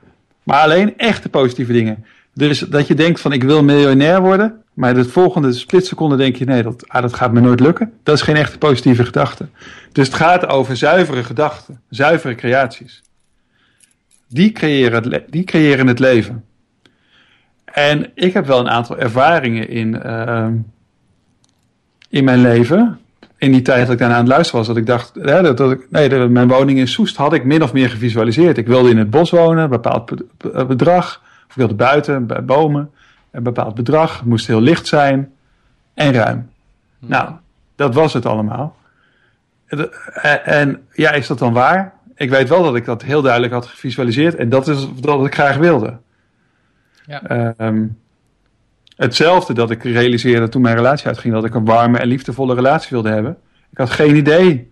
maar alleen echte positieve dingen. Dus dat je denkt van ik wil miljonair worden, maar de volgende splitseconde denk je nee, dat, ah, dat gaat me nooit lukken. Dat is geen echte positieve gedachte. Dus het gaat over zuivere gedachten, zuivere creaties. Die creëren het, die creëren het leven. En ik heb wel een aantal ervaringen in, ehm, in mijn leven. In die tijd dat ik daarna aan het luisteren was. Dat ik dacht, hè, dat, dat ik, nee, de- mijn woning in Soest had ik min of meer gevisualiseerd. Ik wilde in het bos wonen, een bepaald be- be- bedrag. Of ik wilde buiten, bij bomen, een bepaald bedrag. Het moest heel licht zijn en ruim. Nou, dat was het allemaal. En, en ja, is dat dan waar? Ik weet wel dat ik dat heel duidelijk had gevisualiseerd. En dat is wat ik graag wilde. Ja. Ehm, hetzelfde dat ik realiseerde toen mijn relatie uitging, dat ik een warme en liefdevolle relatie wilde hebben. Ik had geen idee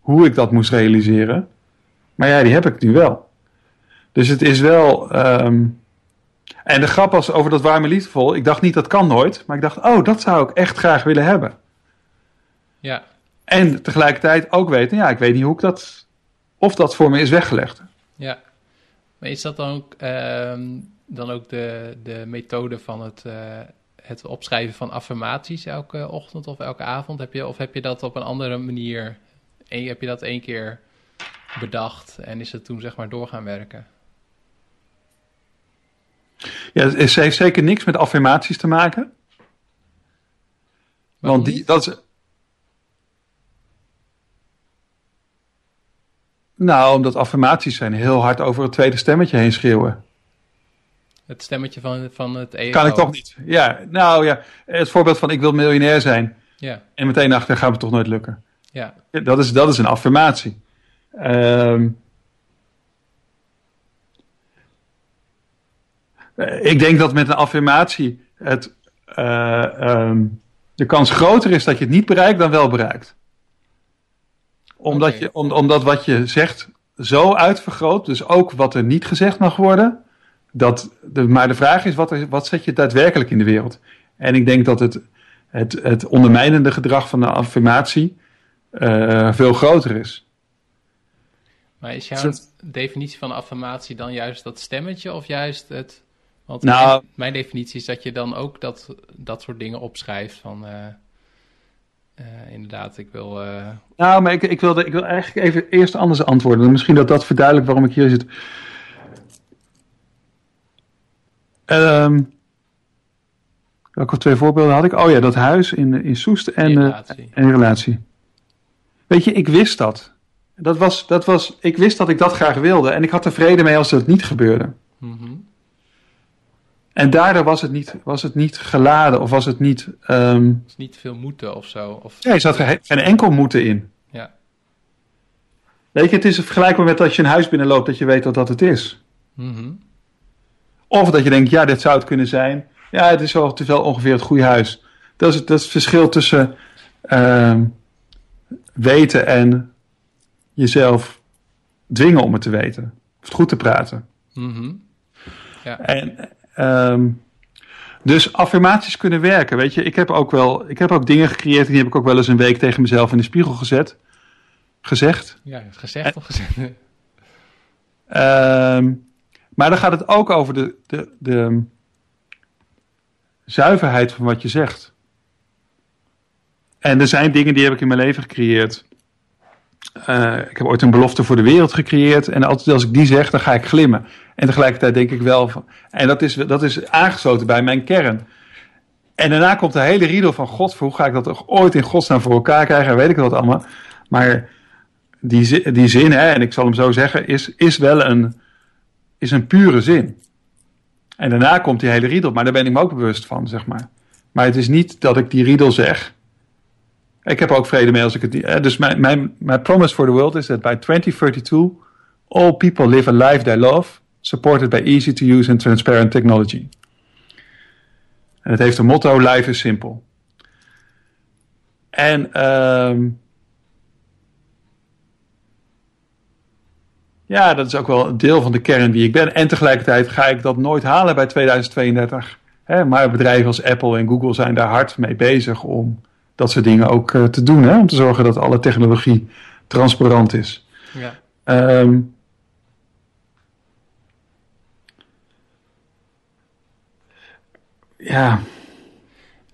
hoe ik dat moest realiseren. Maar ja, die heb ik nu wel. Dus het is wel. ehm, en de grap was over dat warme liefdevol. Ik dacht niet dat kan nooit. Maar ik dacht, oh, dat zou ik echt graag willen hebben. Ja. En tegelijkertijd ook weten, ja, ik weet niet hoe ik dat. Of dat voor me is weggelegd. Ja. Maar is dat dan ook, ehm, dan ook de, de methode van het, eh, het opschrijven van affirmaties elke ochtend of elke avond? Heb je, of heb je dat op een andere manier, een, heb je dat één keer bedacht en is het toen zeg maar door gaan werken? Ja, het heeft zeker niks met affirmaties te maken. Want die, dat is. Nou, omdat affirmaties zijn heel hard over het tweede stemmetje heen schreeuwen. Het stemmetje van, van het ego. Kan ik toch niet. Ja, nou ja, het voorbeeld van ik wil miljonair zijn. Ja. En meteen achter gaat het toch nooit lukken. Ja. Dat is, dat is een affirmatie. Ehm ik denk dat met een affirmatie het, uh, um, de kans groter is dat je het niet bereikt dan wel bereikt. Omdat, je, om, omdat wat je zegt zo uitvergroot, dus ook wat er niet gezegd mag worden. Dat de, maar de vraag is, wat, er, wat zet je daadwerkelijk in de wereld? En ik denk dat het, het, het ondermijnende gedrag van de affirmatie uh, veel groter is. Maar is jouw definitie van affirmatie dan juist dat stemmetje of juist het... Want Nou- mijn, mijn definitie is dat je dan ook dat, dat soort dingen opschrijft van... eh, eh, inderdaad, ik wil... eh, Nou, maar ik, ik, wilde, ik wil eigenlijk even eerst anders antwoorden. Misschien dat dat verduidelijkt waarom ik hier zit. Ehm welke twee voorbeelden had ik? Oh ja, dat huis in, in Soest en, eh, relatie. en relatie. Weet je, ik wist dat. Dat was, dat was, ik wist dat ik dat graag wilde. En ik had er vrede mee als het niet gebeurde. mhm. En daardoor was het niet, was het niet geladen of was het niet... ehm niet veel moeten of zo. Of, ja, er zat geen, geen enkel moeten in. Ja. Weet je, het is vergelijkbaar met als je een huis binnenloopt dat je weet dat dat het is. Mhm. Of dat je denkt, ja, dit zou het kunnen zijn. Ja, het is wel, is wel ongeveer het goede huis. Dat is, het- dat is het verschil tussen ehm, weten en jezelf dwingen om het te weten. Of het goed te praten. Mhm. En, ehm, dus affirmaties kunnen werken. Weet je, ik heb ook wel, ik heb ook dingen gecreëerd. Die heb ik ook wel eens een week tegen mezelf in de spiegel gezet. Gezegd. Ja, gezegd of gezegd? Ehm, maar dan gaat het ook over de, de, de zuiverheid van wat je zegt. En er zijn dingen die heb ik in mijn leven gecreëerd. Eh, ik heb ooit een belofte voor de wereld gecreëerd. En altijd als ik die zeg, dan ga ik glimmen. En tegelijkertijd denk ik wel van. En dat is, dat is aangesloten bij mijn kern. En daarna komt de hele riedel van God. Hoe ga ik dat ooit in godsnaam voor elkaar krijgen? Weet ik wat allemaal. Maar die, die zin, hè, en ik zal hem zo zeggen, is, is wel een, is een pure zin. En daarna komt die hele riedel, maar daar ben ik me ook bewust van, zeg maar. Maar het is niet dat ik die riedel zeg. Ik heb ook vrede mee als ik het niet. eh, Dus mijn, mijn, mijn promise for the world is that by 2032 all people live a life they love, supported by easy to use and transparent technology. En het heeft een motto: Life is simple. En ehm ja, dat is ook wel een deel van de kern wie ik ben. En tegelijkertijd ga ik dat nooit halen bij 2032. Hè, maar bedrijven als Apple en Google zijn daar hard mee bezig om dat soort dingen ook eh, te doen. Hè, om te zorgen dat alle technologie transparant is. Ja. Ehm, ja,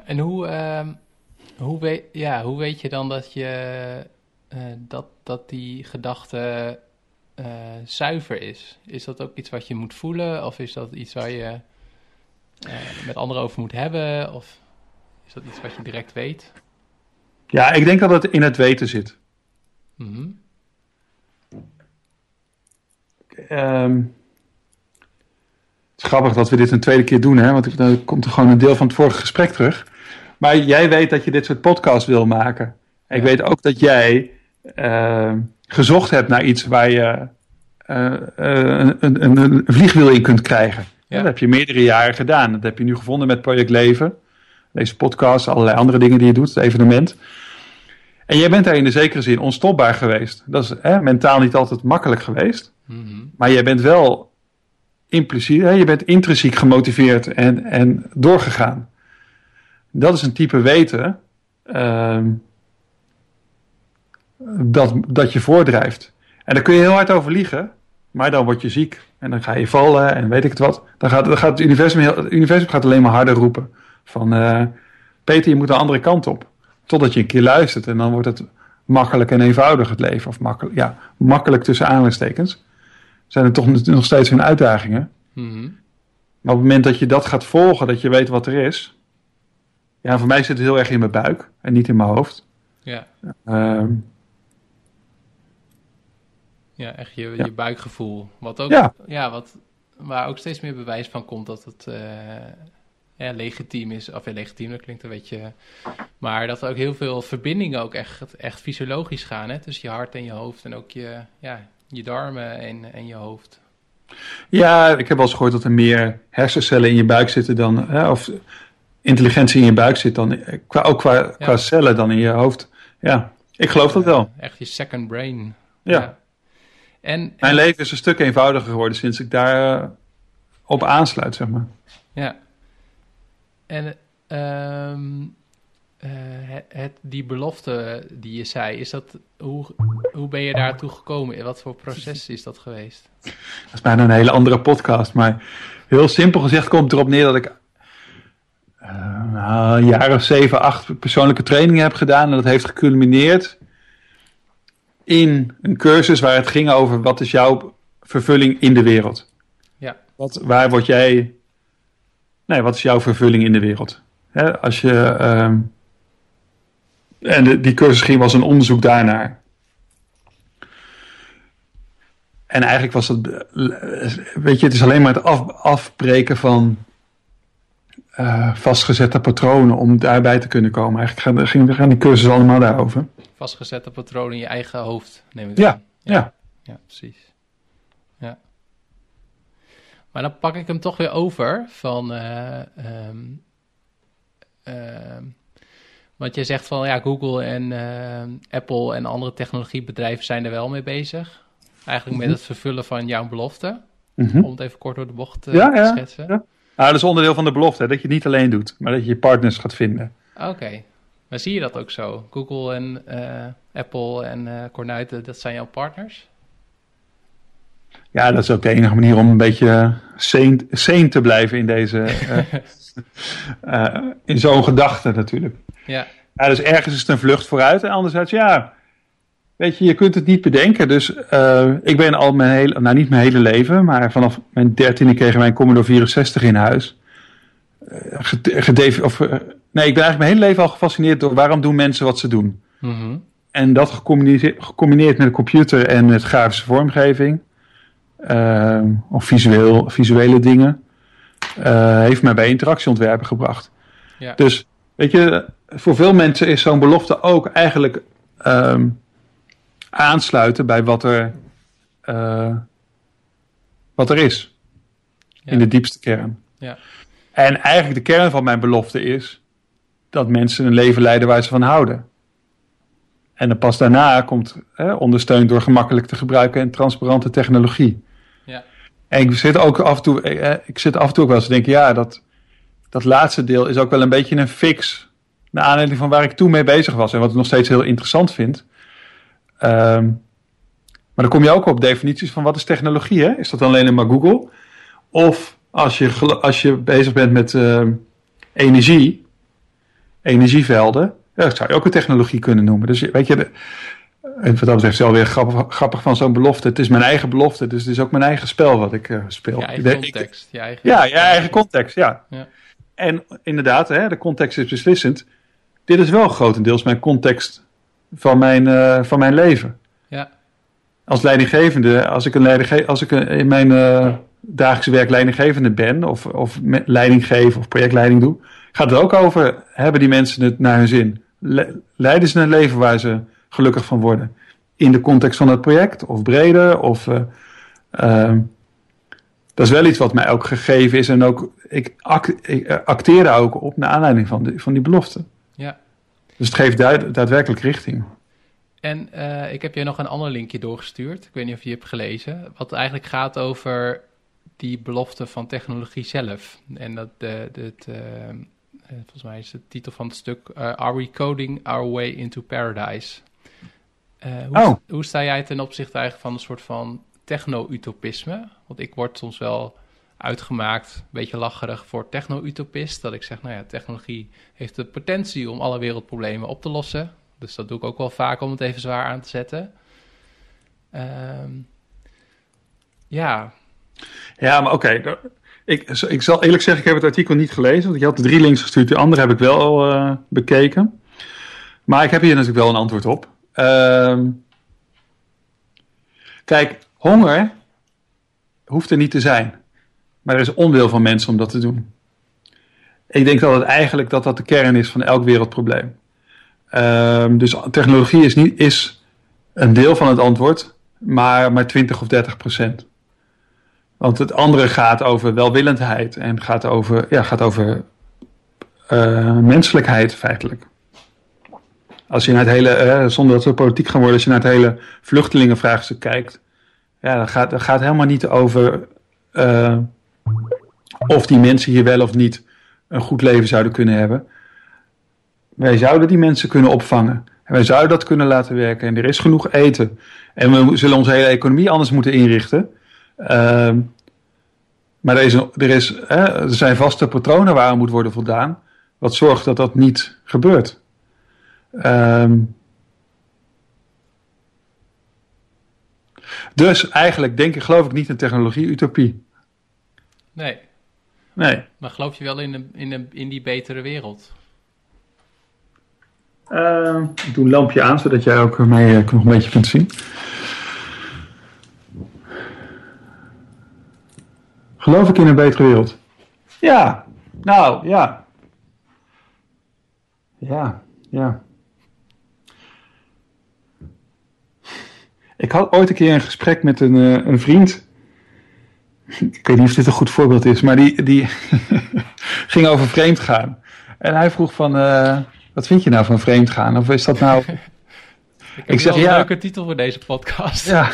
En hoe, ehm, hoe, weet, ja, hoe weet je dan dat, je, eh, dat, dat die gedachte eh, zuiver is? Is dat ook iets wat je moet voelen? Of is dat iets waar je eh, met anderen over moet hebben? Of is dat iets wat je direct weet? ja, ik denk dat het in het weten zit. Ehm, het is grappig dat we dit een tweede keer doen, hè? want dan komt er gewoon een deel van het vorige gesprek terug. Maar jij weet dat je dit soort podcast wil maken. En ik weet ook dat jij ehm, gezocht hebt naar iets waar je eh, eh, een, een, een vliegwiel in kunt krijgen. Ja. Dat heb je meerdere jaren gedaan. Dat heb je nu gevonden met Project Leven. Deze podcast, allerlei andere dingen die je doet, het evenement. En jij bent daar in de zekere zin onstopbaar geweest. Dat is hè, mentaal niet altijd makkelijk geweest. Mhm. Maar jij bent wel impliciet, hè, je bent intrinsiek gemotiveerd en, en doorgegaan. Dat is een type weten ehm, dat, dat je voordrijft. En daar kun je heel hard over liegen, maar dan word je ziek. En dan ga je vallen en weet ik het wat. Dan gaat, dan gaat het, universum heel, het universum gaat alleen maar harder roepen. Van eh, Peter, je moet de andere kant op. Totdat je een keer luistert en dan wordt het makkelijk en eenvoudig het leven. Of makkelijk, ja, makkelijk tussen aanhalingstekens zijn er toch nog steeds hun uitdagingen. Mhm. Maar op het moment dat je dat gaat volgen, dat je weet wat er is. Ja, voor mij zit het heel erg in mijn buik en niet in mijn hoofd. Ja, Ehm, ja echt je, Ja. je buikgevoel. Wat ook, Ja. ja. wat, waar ook steeds meer bewijs van komt dat het eh, ja, legitiem is. Of ja, legitiem, dat klinkt een beetje... Maar dat er ook heel veel verbindingen ook echt, echt fysiologisch gaan. Hè? Tussen je hart en je hoofd en ook je, ja, je darmen en, en je hoofd. ja, ik heb wel eens gehoord dat er meer hersencellen in je buik zitten dan. Hè, of intelligentie in je buik zit dan. Qua, ook qua, qua cellen dan in je hoofd. Ja, ik geloof dat wel. Eh, echt je second brain. Ja. En, Mijn en- leven is een stuk eenvoudiger geworden sinds ik daar eh, op aansluit, zeg maar. Ja. En ehm, eh, het, het- die belofte die je zei, is dat, hoe, hoe ben je daartoe gekomen? Wat voor proces is dat geweest? Dat is bijna een hele andere podcast. Maar heel simpel gezegd komt erop neer dat ik nou, een jaar of zeven, acht persoonlijke trainingen heb gedaan. En dat heeft geculmineerd in een cursus waar het ging over wat is jouw vervulling in de wereld. Ja. Wat, waar word jij... Nee, wat is jouw vervulling in de wereld? Hè, als je... ehm, en de- die cursus ging was een onderzoek daarnaar. En eigenlijk was dat, weet je, het is alleen maar het af, afbreken van eh, vastgezette patronen om daarbij te kunnen komen. Eigenlijk gaan, ging- gaan die cursussen allemaal daarover. Vastgezette patronen in je eigen hoofd, neem ik Ja, aan. ja. Ja, precies. Ja. Maar dan pak ik hem toch weer over van... eh, ehm, ehm, want je zegt van ja, Google en ehm, Apple en andere technologiebedrijven zijn er wel mee bezig. Eigenlijk met Mhm. het vervullen van jouw belofte. Mhm. Om het even kort door de bocht eh, Ja, te ja, schetsen. ja. Ah, dat is onderdeel van de belofte, hè, dat je het niet alleen doet, maar dat je je partners gaat vinden. Oké. Maar zie je dat ook zo? Google en eh, Apple en eh Cornuiten, dat zijn jouw partners? Ja, dat is ook de enige manier om een beetje sane, sane te blijven in deze, eh, eh, in zo'n gedachte natuurlijk. Ja, Ja, dus ergens is het een vlucht vooruit en anderzijds, ja, weet je, je kunt het niet bedenken. Dus eh, ik ben al mijn hele, nou niet mijn hele leven, maar vanaf mijn dertiende kregen wij een Commodore 64 in huis. Eh, gede- gedefi- of, eh, nee, ik ben eigenlijk mijn hele leven al gefascineerd door waarom doen mensen wat ze doen. Mhm. En dat gecombineerd, gecombineerd met de computer en met grafische vormgeving, eh, of visueel, visuele dingen, eh, heeft mij bij interactieontwerpen gebracht. ja. Dus weet je, voor veel mensen is zo'n belofte ook eigenlijk ehm, aansluiten bij wat er, eh, wat er is. Ja. In de diepste kern. Ja. En eigenlijk de kern van mijn belofte is dat mensen een leven leiden waar ze van houden. En dan pas daarna komt, hè, ondersteund door gemakkelijk te gebruiken en transparante technologie. Ja. En ik zit ook af en toe, eh, ik zit af en toe ook wel eens te denken, ja, dat, dat laatste deel is ook wel een beetje een fix. Naar aanleiding van waar ik toen mee bezig was en wat ik nog steeds heel interessant vind. Ehm, maar dan kom je ook op definities van wat is technologie, hè? Is dat alleen maar Google? Of als je, als je bezig bent met ehm, energie, energievelden, ja, dat zou je ook een technologie kunnen noemen. Dus weet je, de, en wat dat betreft is het wel weer grappig, grappig van zo'n belofte. Het is mijn eigen belofte, dus het is ook mijn eigen spel wat ik eh, speel. Je eigen context. Je eigen, ja, je eigen context, ja. Ja. En inderdaad, hè, de context is beslissend. Dit is wel grotendeels mijn context van mijn, eh, van mijn leven. Ja. Als leidinggevende, als ik, een leidingge als ik een- in mijn eh, dagelijkse werk leidinggevende ben, of, of me- leiding geef of projectleiding doe, gaat het ook over, hebben die mensen het naar hun zin? Le- leiden ze een leven waar ze gelukkig van worden? In de context van het project, of breder, of... eh, ehm, dat is wel iets wat mij ook gegeven is. En ook, ik, act, ik eh, acteer daar ook op naar aanleiding van, die, van die belofte. Ja. Dus het geeft duid- daadwerkelijk richting. En eh, ik heb je nog een ander linkje doorgestuurd. Ik weet niet of je hebt gelezen. Wat eigenlijk gaat over die belofte van technologie zelf. En dat de, de, het, eh, eh, volgens mij is de titel van het stuk eh, Are we coding our way into paradise? Eh, hoe, Oh. hoe sta jij ten opzichte eigenlijk van een soort van techno-utopisme? Want ik word soms wel uitgemaakt, een beetje lacherig voor techno-utopist. Dat ik zeg, nou ja, technologie heeft de potentie om alle wereldproblemen op te lossen. Dus dat doe ik ook wel vaak om het even zwaar aan te zetten. Ehm, ja, Ja, maar oké. Ik, ik zal eerlijk zeggen, ik heb het artikel niet gelezen. Want je had de drie links gestuurd, de andere heb ik wel uh, bekeken. Maar ik heb hier natuurlijk wel een antwoord op. Ehm, kijk, honger hoeft er niet te zijn. Maar er is onwil van mensen om dat te doen. Ik denk dat het eigenlijk dat dat de kern is van elk wereldprobleem. Um, dus technologie is, niet, is een deel van het antwoord, maar maar 20 of 30 procent. Want het andere gaat over welwillendheid en gaat over, ja, gaat over uh, menselijkheid feitelijk. Als je naar het hele, uh, zonder dat we politiek gaan worden, als je naar het hele vluchtelingenvraagstuk kijkt, ja, dan gaat gaat helemaal niet over uh, of die mensen hier wel of niet een goed leven zouden kunnen hebben. Wij zouden die mensen kunnen opvangen. En wij zouden dat kunnen laten werken. En er is genoeg eten. En we zullen onze hele economie anders moeten inrichten. Uh, maar er, is, er, is, hè, er zijn vaste patronen waar moet worden voldaan. Wat zorgt dat dat niet gebeurt. Um, dus eigenlijk denk ik, geloof ik niet in technologie-utopie. Nee. Nee. Maar geloof je wel in, de, in, de, in die betere wereld? Uh, ik doe een lampje aan, zodat jij ook mij uh, nog een beetje kunt zien. Geloof ik in een betere wereld? Ja, nou ja. Ja, ja. Ik had ooit een keer een gesprek met een, uh, een vriend. Ik weet niet of dit een goed voorbeeld is, maar die, die ging over vreemd gaan. En hij vroeg van, uh, wat vind je nou van vreemd gaan? Of is dat nou... ik, ik zeg, ja... een leuke titel voor deze podcast. Ja.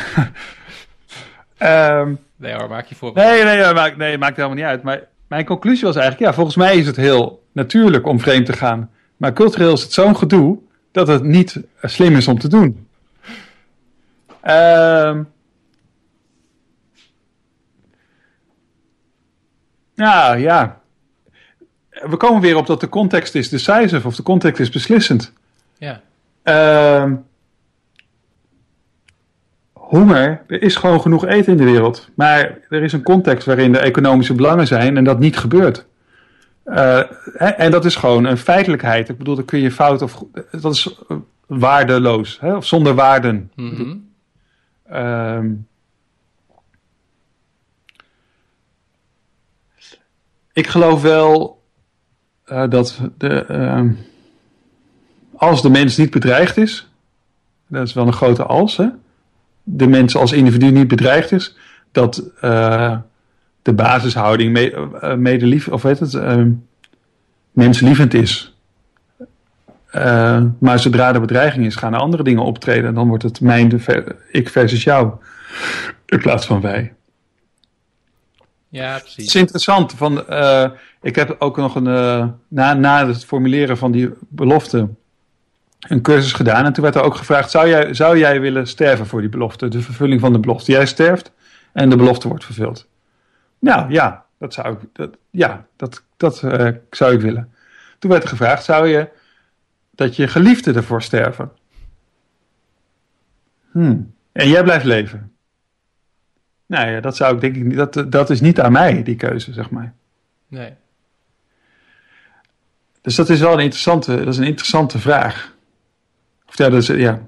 um, Nee hoor, maak je voor. Nee, nee, maakt, nee, maakt helemaal niet uit. Maar mijn conclusie was eigenlijk, ja, volgens mij is het heel natuurlijk om vreemd te gaan. Maar cultureel is het zo'n gedoe dat het niet slim is om te doen. Um, ja, ja. We komen weer op dat de context is decisive of de context is beslissend. Ja. Um, honger, er is gewoon genoeg eten in de wereld. Maar er is een context waarin de economische belangen zijn en dat niet gebeurt. Uh, en dat is gewoon een feitelijkheid. Ik bedoel, dan kun je fout of. Dat is waardeloos, hè? of zonder waarden. Mm -hmm. um, ik geloof wel uh, dat de, uh, als de mens niet bedreigd is, dat is wel een grote als, hè? De mens als individu niet bedreigd is, dat uh, de basishouding me, uh, medelief, of weet het, uh, menslievend is. maar zodra er bedreiging is, gaan er andere dingen optreden. En dan wordt het mijn, ik versus jou, in plaats van wij. Ja, precies. Het is interessant. Van, ik heb ook nog een, na, na het formuleren van die belofte, een cursus gedaan. En toen werd er ook gevraagd: zou jij, zou jij willen sterven voor die belofte? De vervulling van de belofte. Jij sterft en de belofte wordt vervuld. Nou ja, dat zou ik, dat, ja, dat, dat uh, zou ik willen. Toen werd er gevraagd: zou je dat je geliefde ervoor sterven? Hmm. En jij blijft leven. Nou ja, dat zou ik denk ik niet. Dat, dat is niet aan mij, die keuze, zeg maar. Nee. Dus dat is wel een interessante, dat is een interessante vraag. Of ja, dat is, ja.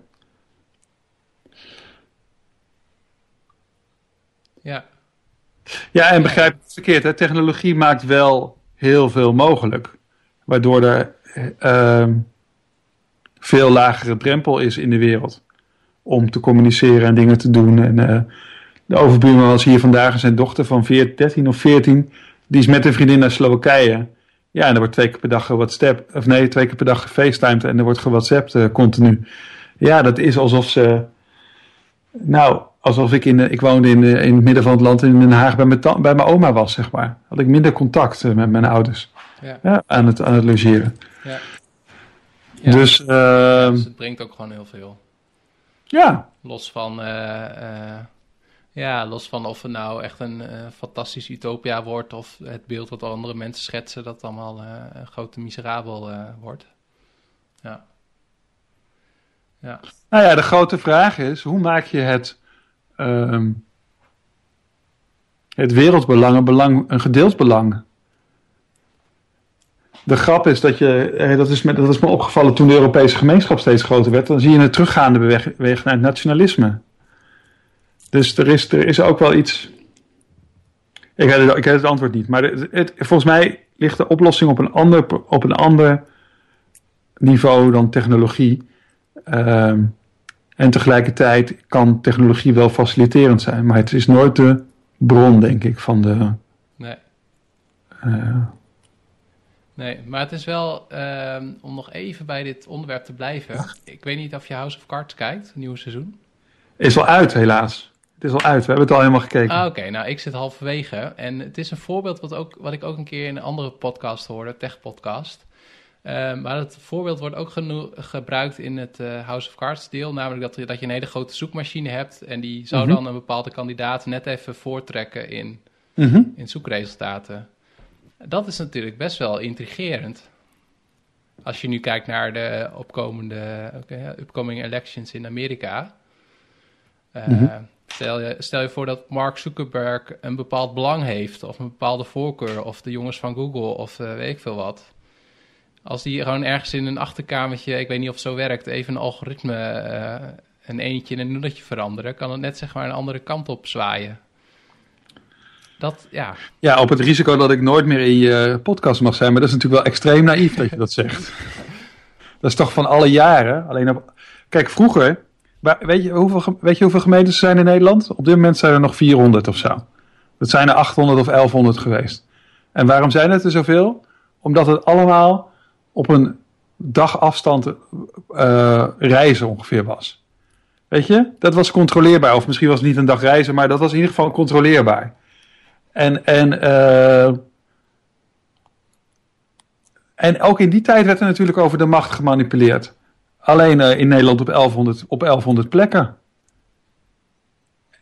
Ja. Ja, en begrijp het verkeerd. Hè? Technologie maakt wel heel veel mogelijk. Waardoor er uh, veel lagere drempel is in de wereld. Om te communiceren en dingen te doen. En uh, de overbuurman was hier vandaag en zijn dochter van 14, 13 of 14. Die is met een vriendin naar Slowakije. Ja, en er wordt twee keer per dag gewhatsappt. Of nee, twee keer per dag gefacetimed en er wordt gewhatsappt uh, continu. Ja, dat is alsof ze. Nou, alsof ik in. Ik woonde in, in het midden van het land in Den Haag bij mijn, bij mijn oma was, zeg maar. Had ik minder contact uh, met mijn ouders. Ja. Ja, aan, het, aan het logeren. Ja. ja. Dus. Uh, dus het brengt ook gewoon heel veel. Ja. Los van. Ja, los van of het nou echt een uh, fantastisch utopia wordt of het beeld wat andere mensen schetsen, dat allemaal uh, een grote miserabel uh, wordt. Ja. ja. Nou ja, de grote vraag is, hoe maak je het um, het wereldbelang een, belang, een gedeeld belang. De grap is dat je, eh, dat is, me, dat is me opgevallen toen de Europese gemeenschap steeds groter werd, dan zie je een teruggaande beweging naar het nationalisme. Dus er is, er is ook wel iets. Ik heb het, ik heb het antwoord niet, maar het, volgens mij ligt de oplossing op een ander, op een ander niveau dan technologie. Ehm, en tegelijkertijd kan technologie wel faciliterend zijn, maar het is nooit de bron, denk ik, van de. Nee. Uh, nee, maar het is wel, ehm, om nog even bij dit onderwerp te blijven. Ik weet niet of je House of Cards kijkt, het nieuwe seizoen. Is al uit, helaas. Het is al uit, we hebben het al helemaal gekeken. Ah, Oké, nou ik zit halverwege. En het is een voorbeeld wat, ook, wat ik ook een keer in een andere podcast hoorde, Tech Podcast. Uh, maar het voorbeeld wordt ook gebruikt in het uh, House of Cards deel. Namelijk dat, je, dat je een hele grote zoekmachine hebt. En die zou mhm. dan een bepaalde kandidaat net even voortrekken in, mhm. in zoekresultaten. Dat is natuurlijk best wel intrigerend. Als je nu kijkt naar de opkomende okay, upcoming elections in Amerika. Uh, stel, je, stel je voor dat Mark Zuckerberg een bepaald belang heeft. Of een bepaalde voorkeur. Of de jongens van Google. Of uh, weet ik veel wat als die gewoon ergens in een achterkamertje, ik weet niet of het zo werkt, even een algoritme, uh, een eentje en een nulletje veranderen, kan het net zeg maar een andere kant op zwaaien. Dat, ja. Ja, op het risico dat ik nooit meer in je podcast mag zijn, maar dat is natuurlijk wel extreem naïef dat je dat zegt. dat is toch van alle jaren. Alleen op... Kijk, vroeger, weet je, hoeveel, weet je hoeveel gemeentes er zijn in Nederland? Op dit moment zijn er nog 400 of zo. Dat zijn er 800 of 1100 geweest. En waarom zijn het er zoveel? Omdat het allemaal op een dagafstand uh, reizen ongeveer was. Weet je, dat was controleerbaar. Of misschien was het niet een dag reizen, maar dat was in ieder geval controleerbaar. En, en, uh, en ook in die tijd werd er natuurlijk over de macht gemanipuleerd. Alleen uh, in Nederland op 1100, op 1100 plekken.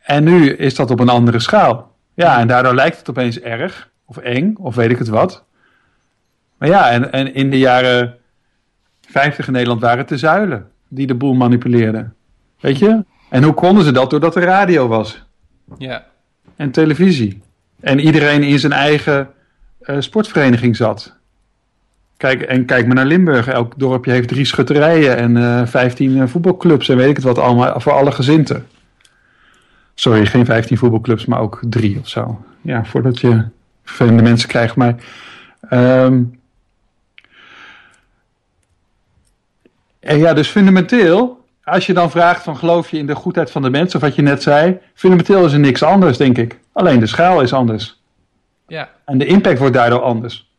En nu is dat op een andere schaal. Ja, en daardoor lijkt het opeens erg, of eng, of weet ik het wat. Maar ja, en, en in de jaren 50 in Nederland waren het de zuilen die de boel manipuleerden. Weet je? En hoe konden ze dat? Doordat er radio was. Ja. En televisie. En iedereen in zijn eigen uh, sportvereniging zat. Kijk, en kijk maar naar Limburg. Elk dorpje heeft drie schutterijen en uh, eh, 15 uh, voetbalclubs en weet ik het wat allemaal voor alle gezinten. Sorry, geen 15 voetbalclubs, maar ook drie of zo. Ja, voordat je vervelende mensen krijgt. Maar um, En ja, dus fundamenteel, als je dan vraagt van geloof je in de goedheid van de mens, of wat je net zei, fundamenteel is er niks anders, denk ik. Alleen de schaal is anders. Ja. En de impact wordt daardoor anders.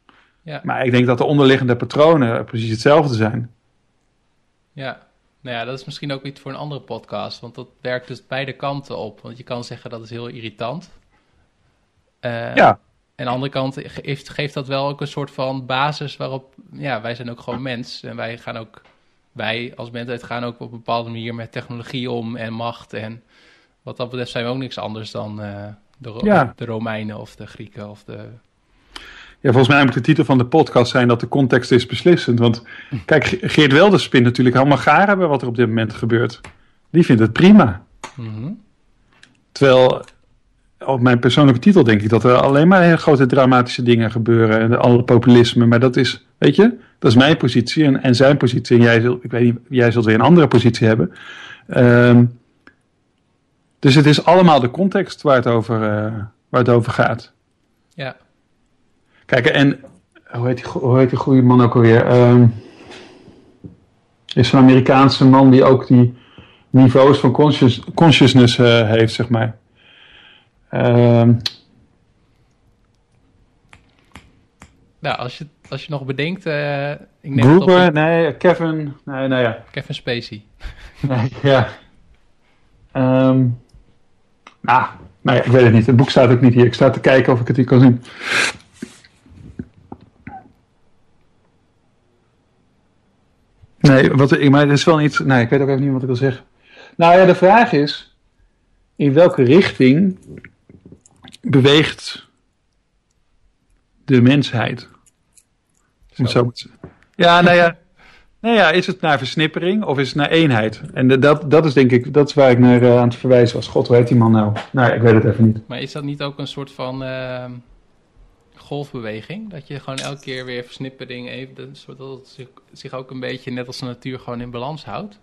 Ja. Maar ik denk dat de onderliggende patronen precies hetzelfde zijn. Ja, nou ja, dat is misschien ook iets voor een andere podcast, want dat werkt dus beide kanten op. Want je kan zeggen dat is heel irritant. Uh, ja. En aan de andere kant geeft, geeft dat wel ook een soort van basis waarop, ja, wij zijn ook gewoon mens en wij gaan ook wij als mensheid gaan ook op een bepaalde manier met technologie om en macht. En wat dat betreft zijn we ook niks anders dan uh, de, de Romeinen of de Grieken of de... Ja, volgens mij moet de titel van de podcast zijn dat de context is beslissend. Want kijk, Geert Wilders spint natuurlijk helemaal gaar hebben wat er op dit moment gebeurt. Die vindt het prima. Mm Terwijl op mijn persoonlijke titel denk ik dat er alleen maar hele grote dramatische dingen gebeuren. En alle populisme. Maar dat is, weet je, dat is mijn positie en, en zijn positie. En jij zult, ik weet niet, jij zult weer een andere positie hebben. Um, dus het is allemaal de context waar het over, uh, waar het over gaat. Ja. Kijk, en hoe heet die, hoe heet die goede man ook alweer? Um, is een Amerikaanse man die ook die niveaus van conscious, consciousness uh, heeft, zeg maar. Um, nou, als je als je nog bedenkt... Uh, ik neem Gruber, nee, Kevin, nee, nou ja. Kevin Spacey. nee, ja. Um, nou, nou ja, ik weet het niet. Het boek staat ook niet hier. Ik sta te kijken of ik het hier kan zien. Nee, wat, ik, maar het is wel iets... Nee, ik weet ook even niet wat ik wil zeggen. Nou ja, de vraag is... In welke richting beweegt de mensheid? Zo. zo ja, nou ja. Nou ja, is het naar versnippering of is het naar eenheid? En de, dat, dat is denk ik, dat is waar ik naar uh, aan het verwijzen was. God, hoe heet die man nou? Nou, ik weet het even niet. Maar is dat niet ook een soort van uh, golfbeweging? Dat je gewoon elke keer weer versnippering even, zodat het zich, zich, ook een beetje net als de natuur gewoon in balans houdt?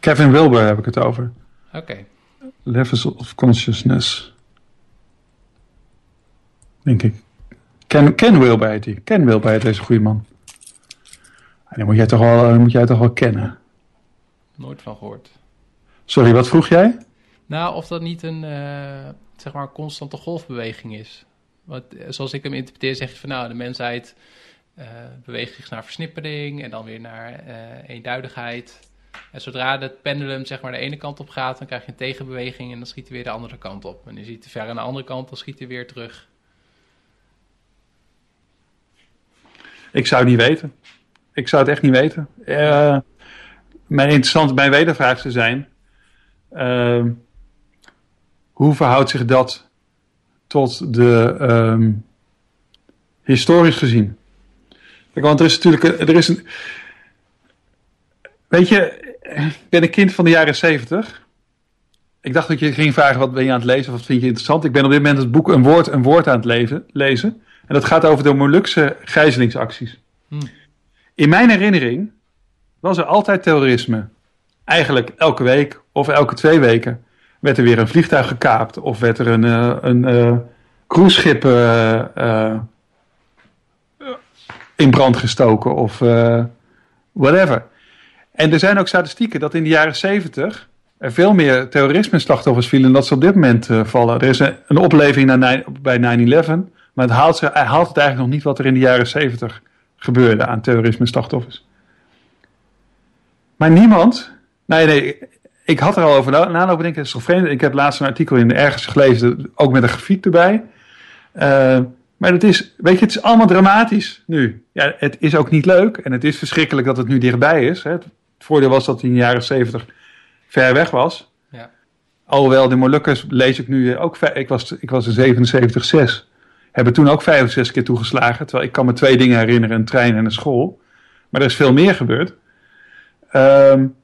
Kevin Wilber heb ik het over. Oké. Okay. Levels of consciousness. Denk ik. Ken, Ken Wilber heet hij. Ken Wilber heet deze goede man. En dan moet jij toch wel, eh, moet jij toch wel kennen. Nooit van gehoord. Sorry, wat vroeg jij? Nou, of dat niet een uh, zeg maar constante golfbeweging is. Want eh, zoals ik hem interpreteer, zeg je van nou, de mensheid uh, beweegt zich naar versnippering en dan weer naar uh, eenduidigheid. En zodra het pendulum zeg maar de ene kant op gaat, dan krijg je een tegenbeweging en dan schiet hij weer de andere kant op. En je ziet te ver aan de andere kant, dan schiet hij weer terug. Ik zou het niet weten. Ik zou het echt niet weten. Uh, mijn interessant, mijn wedervraag zou zijn: uh, hoe verhoudt zich dat tot de um, historisch gezien? Kijk, want er is natuurlijk er is een. Weet je, ik ben een kind van de jaren zeventig. Ik dacht dat je ging vragen wat ben je aan het lezen of wat vind je interessant. Ik ben op dit moment het boek Een Woord, een Woord aan het leven, lezen. En dat gaat over de Molukse gijzelingsacties. Hmm. In mijn herinnering was er altijd terrorisme. Eigenlijk elke week of elke twee weken werd er weer een vliegtuig gekaapt of werd er een, uh, een uh, cruiseschip uh, in brand gestoken of whatever. En er zijn ook statistieken dat in de jaren zeventig er veel meer terrorisme-slachtoffers vielen dan dat ze op dit moment vallen. Er is een, een opleving bij 9-11, maar het haalt, ze, haalt het eigenlijk nog niet wat er in de jaren zeventig gebeurde aan terrorisme-slachtoffers. Maar niemand. Nee, nee. Ik had er al over nalopen denken. Het is toch vreemd. Ik heb laatst een artikel in de ergens gelezen. Ook met een grafiek erbij. Uh, maar het is. Weet je, het is allemaal dramatisch nu. Ja, het is ook niet leuk. En het is verschrikkelijk dat het nu dichtbij is. Hè. Het voordeel was dat hij in de jaren zeventig ver weg was. Ja. Alhoewel de Molukkers lees ik nu ook. Ik was, ik was in 77, 6 hebben toen ook vijf of zes keer toegeslagen. Terwijl ik kan me twee dingen herinneren, een trein en een school. Maar er is veel meer gebeurd. Um,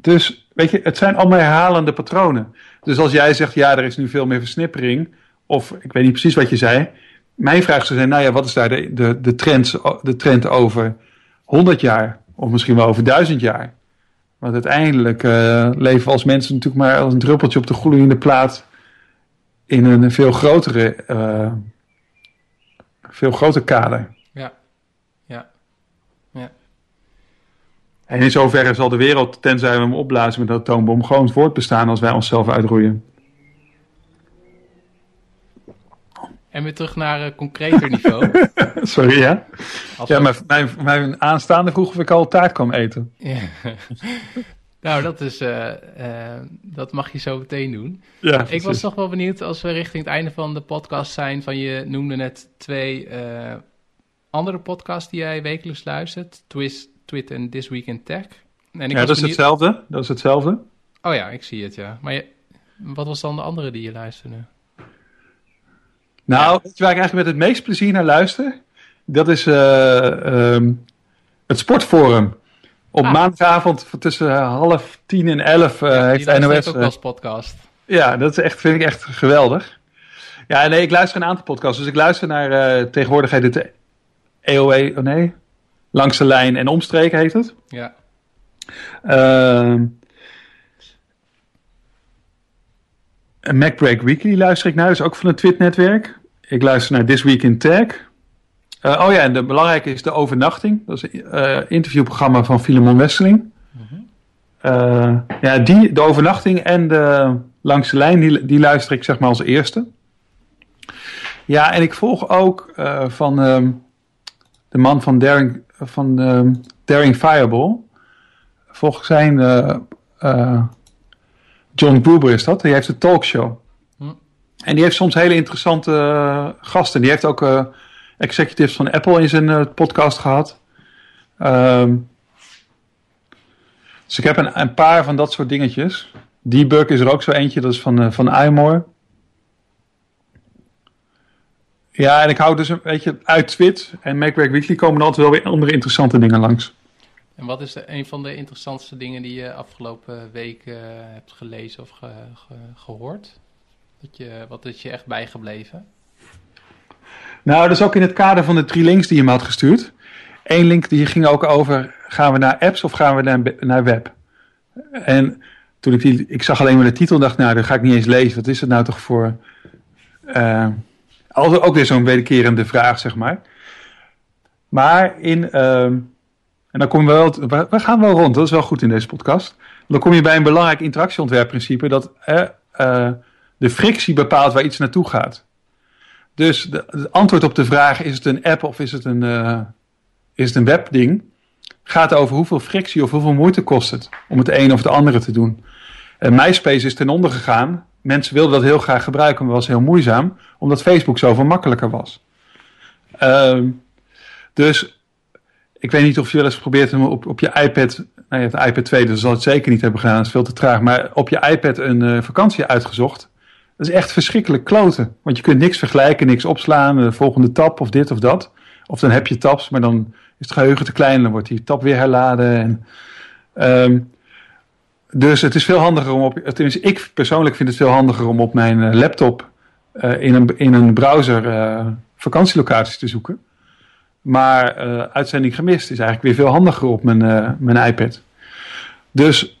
dus, weet je, het zijn allemaal herhalende patronen. Dus als jij zegt, ja, er is nu veel meer versnippering. Of, ik weet niet precies wat je zei. Mijn vraag zou zijn, nou ja, wat is daar de, de, de, trend, de trend over 100 jaar? Of misschien wel over 1000 jaar? Want uiteindelijk uh, leven we als mensen natuurlijk maar als een druppeltje op de gloeiende plaat in een veel grotere, uh, veel groter kader. Ja, ja, ja. En in zoverre zal de wereld, tenzij we hem opblazen met een atoombom, gewoon voortbestaan als wij onszelf uitroeien. En weer terug naar een concreter niveau. Sorry, ja. ja, maar mijn, mijn aanstaande vroeg of ik al taart kwam eten. Ja. Nou, dat, is, uh, uh, dat mag je zo meteen doen. Ja, ik was toch wel benieuwd als we richting het einde van de podcast zijn. Van je noemde net twee andere podcasts die jij wekelijks luistert: Twist, Twit en This Week in Tech. En ik ja, dat is hetzelfde. Dat is hetzelfde. Oh ja, ik zie het, ja. Maar je, wat was dan de andere die je luisterde? Nou, ja. waar ik eigenlijk met het meest plezier naar luister? Dat is um, het Sportforum. Op ah. maandagavond tussen half tien en elf uh, ja, heeft NOS... ook uh, als podcast. Ja, dat is echt, vind ik echt geweldig. Ja, nee, ik luister een aantal podcasts. Dus ik luister naar uh, tegenwoordig heet het EOE, oh nee, Langs de Lijn en Omstreken heet het. Ja. Uh, MacBreak Weekly luister ik naar, dus ook van het Twit-netwerk. Ik luister naar This Week in Tech. Uh, oh ja, en de belangrijke is de overnachting. Dat is een uh, interviewprogramma van Filemon Wesseling. Mm-hmm. Uh, ja, die, de overnachting en de langs de lijn, die, die luister ik zeg maar als eerste. Ja, en ik volg ook van um, de man van Daring, van um, Daring Fireball. Volg zijn John Gruber is dat. Die heeft een talkshow. Mm. En die heeft soms hele interessante gasten. Die heeft ook executives van Apple in zijn podcast gehad. Um, dus ik heb een, een, paar van dat soort dingetjes. Debug is er ook zo eentje, dat is van, uh, van iMore. Ja, en ik hou dus een beetje uit Twit en MacWork Weekly komen altijd wel weer andere interessante dingen langs. En wat is de, een van de interessantste dingen die je afgelopen week uh, hebt gelezen of ge, ge, gehoord? Dat je, wat is je echt bijgebleven? Nou, dat is ook in het kader van de drie links die je me had gestuurd. Eén link die ging ook over, gaan we naar apps of gaan we naar, naar web? En toen ik die, ik zag alleen maar de titel en dacht, nou, dat ga ik niet eens lezen. Wat is het nou toch voor... Uh, ook weer zo'n wederkerende vraag, zeg maar. Maar in... Uh, en dan kom je wel... We gaan wel rond, dat is wel goed in deze podcast. Dan kom je bij een belangrijk interactieontwerpprincipe... dat uh, de frictie bepaalt waar iets naartoe gaat. Dus de, het antwoord op de vraag: is het een app of is het een, uh, is het een webding? Gaat over hoeveel frictie of hoeveel moeite kost het om het een of het andere te doen. En MySpace is ten onder gegaan. Mensen wilden dat heel graag gebruiken, maar was heel moeizaam, omdat Facebook zoveel makkelijker was. Uh, dus ik weet niet of je wel eens geprobeerd hebt op, op je iPad, nou je hebt iPad 2, dus dat zal het zeker niet hebben gedaan, dat is veel te traag, maar op je iPad een uh, vakantie uitgezocht. Dat is echt verschrikkelijk kloten. Want je kunt niks vergelijken, niks opslaan, de volgende tab of dit of dat. Of dan heb je tabs, maar dan is het geheugen te klein, dan wordt die tab weer herladen. En, um, dus het is veel handiger om op, tenminste ik persoonlijk vind het veel handiger om op mijn eh, laptop uh, in, een, in een browser uh, vakantielocaties te zoeken. Maar uitzending gemist is eigenlijk weer veel handiger op mijn, mijn iPad. Dus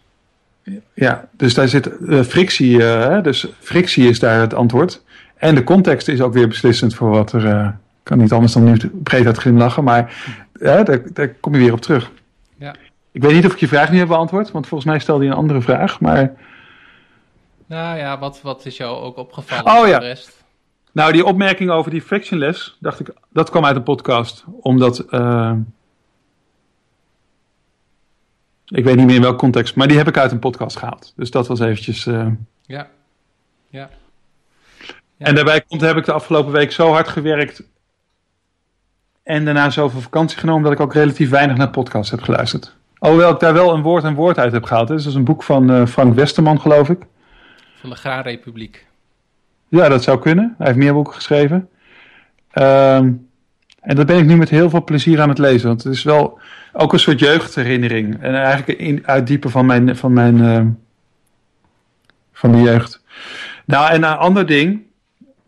ja, dus daar zit frictie, dus frictie is daar het antwoord. En de context is ook weer beslissend voor wat er, kan niet anders dan nu breed uit glimlachen, maar daar, daar kom je weer op terug. Ik weet niet of ik je vraag nu heb beantwoord, want volgens mij stelde je een andere vraag, maar... Nou ja, wat, wat is jou ook opgevallen? Oh ja. Rest? Nou, die opmerking over die frictionless, dacht ik, dat kwam uit een podcast, omdat... Ik weet niet meer in welk context, maar die heb ik uit een podcast gehaald. Dus dat was eventjes... Uh... Ja. ja. Ja. En daarbij komt, heb ik de afgelopen week zo hard gewerkt en daarna zoveel vakantie genomen dat ik ook relatief weinig naar podcasts heb geluisterd. Alhoewel ik daar wel een woord en woord uit heb gehaald. Hè. Dus dat is een boek van uh, Frank Westerman, geloof ik. Van de Graanrepubliek. Ja, dat zou kunnen. Hij heeft meer boeken geschreven. Um, en dat ben ik nu met heel veel plezier aan het lezen. Want het is wel ook een soort jeugdherinnering. En eigenlijk in, uitdiepen van mijn, van mijn uh, van de jeugd. Nou, en een ander ding.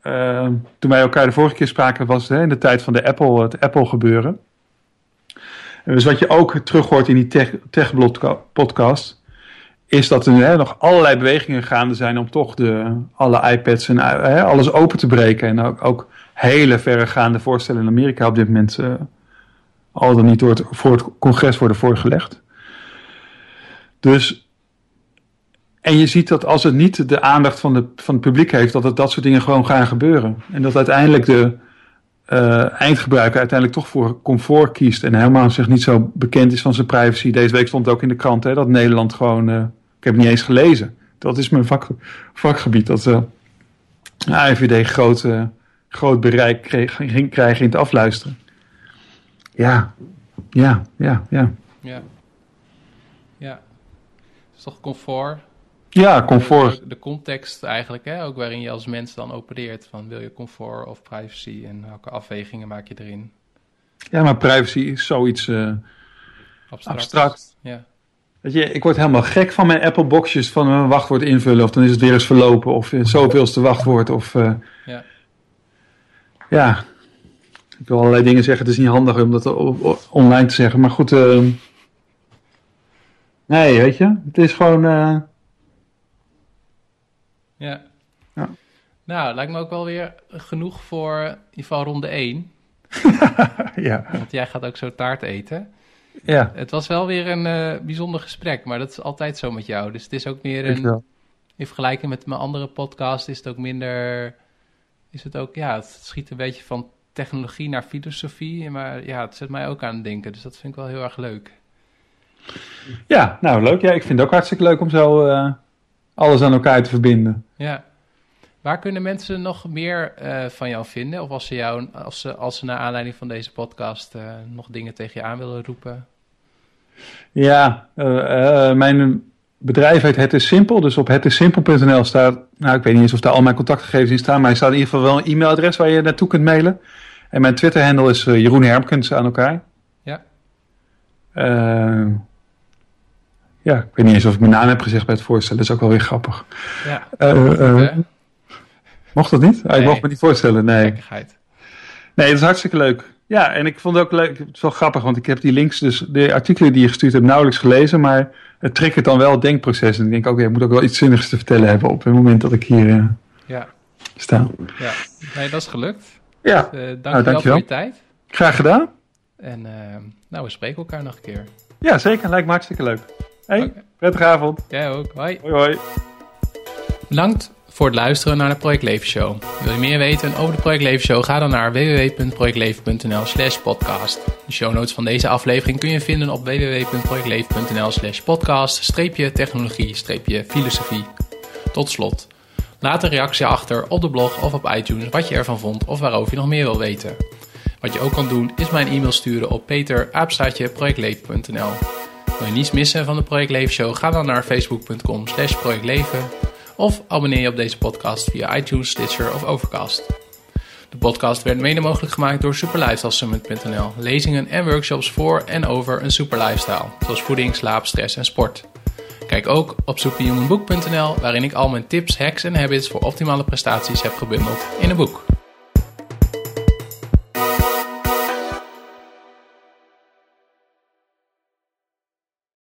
Uh, toen wij elkaar de vorige keer spraken, was hè, in de tijd van de Apple, het Apple gebeuren. Dus wat je ook terug hoort in die tech, tech podcast, is dat er hè, nog allerlei bewegingen gaande zijn om toch de, alle iPads en hè, alles open te breken. En ook, ook hele verregaande voorstellen in Amerika op dit moment uh, al dan niet door voor het congres worden voorgelegd. Dus, en je ziet dat als het niet de aandacht van, de, van het publiek heeft, dat het, dat soort dingen gewoon gaan gebeuren. En dat uiteindelijk de uh, eindgebruiker uiteindelijk toch voor comfort kiest en helemaal zich niet zo bekend is van zijn privacy. Deze week stond ook in de krant hè, dat Nederland gewoon, uh, ik heb het niet eens gelezen. Dat is mijn vak, vakgebied, dat uh, AIVD grote groot bereik ging krijgen in het afluisteren. Ja, ja, ja, ja. Ja. Ja. Het is toch comfort? Ja, comfort. De, de, context eigenlijk, hè, ook waarin je als mens dan opereert. Van wil je comfort of privacy en welke afwegingen maak je erin? Ja, maar privacy is zoiets uh, abstract. abstract. Ja. Weet je, ik word helemaal gek van mijn Apple boxjes van een wachtwoord invullen of dan is het weer eens verlopen of zoveelste wachtwoord of... Uh, ja ja, ik wil allerlei dingen zeggen. Het is niet handig om dat online te zeggen. Maar goed, uh, nee, weet je. Het is gewoon... Ja. ja. Nou, lijkt me ook wel weer genoeg voor in ieder geval ronde 1. ja. Want jij gaat ook zo taart eten. Ja. Het was wel weer een uh, bijzonder gesprek, maar dat is altijd zo met jou. Dus het is ook meer een... In vergelijking met mijn andere podcast is het ook minder is het ook, ja, het schiet een beetje van technologie naar filosofie. Maar ja, het zet mij ook aan het denken. Dus dat vind ik wel heel erg leuk. Ja, nou leuk. Ja, ik vind het ook hartstikke leuk om zo uh, alles aan elkaar te verbinden. Ja. Waar kunnen mensen nog meer uh, van jou vinden? Of als ze, jou, als ze, als ze naar aanleiding van deze podcast uh, nog dingen tegen je aan willen roepen? Ja, mijn bedrijf heet Het is Simpel. Dus op hetissimpel.nl staat, nou ik weet niet eens of daar al mijn contactgegevens in staan, maar er staat in ieder geval wel een e-mailadres waar je naartoe kunt mailen. En mijn Twitter-handle is Jeroen Hermkens aan elkaar. Ja. Ja, ik weet niet eens of ik mijn naam heb gezegd bij het voorstellen. Dat is ook wel weer grappig. Ja. Uh, mocht dat niet? Ah, Nee. Ik mocht me niet voorstellen, nee. Gekkigheid. Nee, dat is hartstikke leuk. Ja, en ik vond het ook leuk. Het is wel grappig, want ik heb die links, dus de artikelen die je gestuurd hebt, nauwelijks gelezen. Maar het triggert dan wel het denkproces. En ik denk, oké, ik moet ook wel iets zinnigs te vertellen hebben op het moment dat ik hier eh, Ja. sta. ja. Nee, dat is gelukt. Ja, Eh dank Nou, je wel dankjewel. voor je tijd. graag gedaan. En eh, nou, we spreken elkaar nog een keer. Ja, zeker. Lijkt me hartstikke leuk. Hey, prettige avond. Jij ook. Hoi. Hoi, hoi. Bedankt voor het luisteren naar de Project Leven Show. Wil je meer weten over de Project Leven Show? Ga dan naar www.projectleven.nl slash podcast. De show notes van deze aflevering kun je vinden op www.projectleven.nl slash podcast streepje technologie streepje filosofie. Tot slot, laat een reactie achter op de blog of op iTunes wat je ervan vond of waarover je nog meer wil weten. Wat je ook kan doen is mij een e-mail sturen op peteraapstaatjeprojectleven.nl Wil je niets missen van de Project Leven Show? Ga dan naar facebook.com slash projectleven of abonneer je op deze podcast via iTunes, Stitcher of Overcast. De podcast werd mede mogelijk gemaakt door superlifestylesummit.nl. Lezingen en workshops voor en over een super lifestyle, zoals voeding, slaap, stress en sport. Kijk ook op superhumanbook.nl, waarin ik al mijn tips, hacks en habits voor optimale prestaties heb gebundeld in een boek.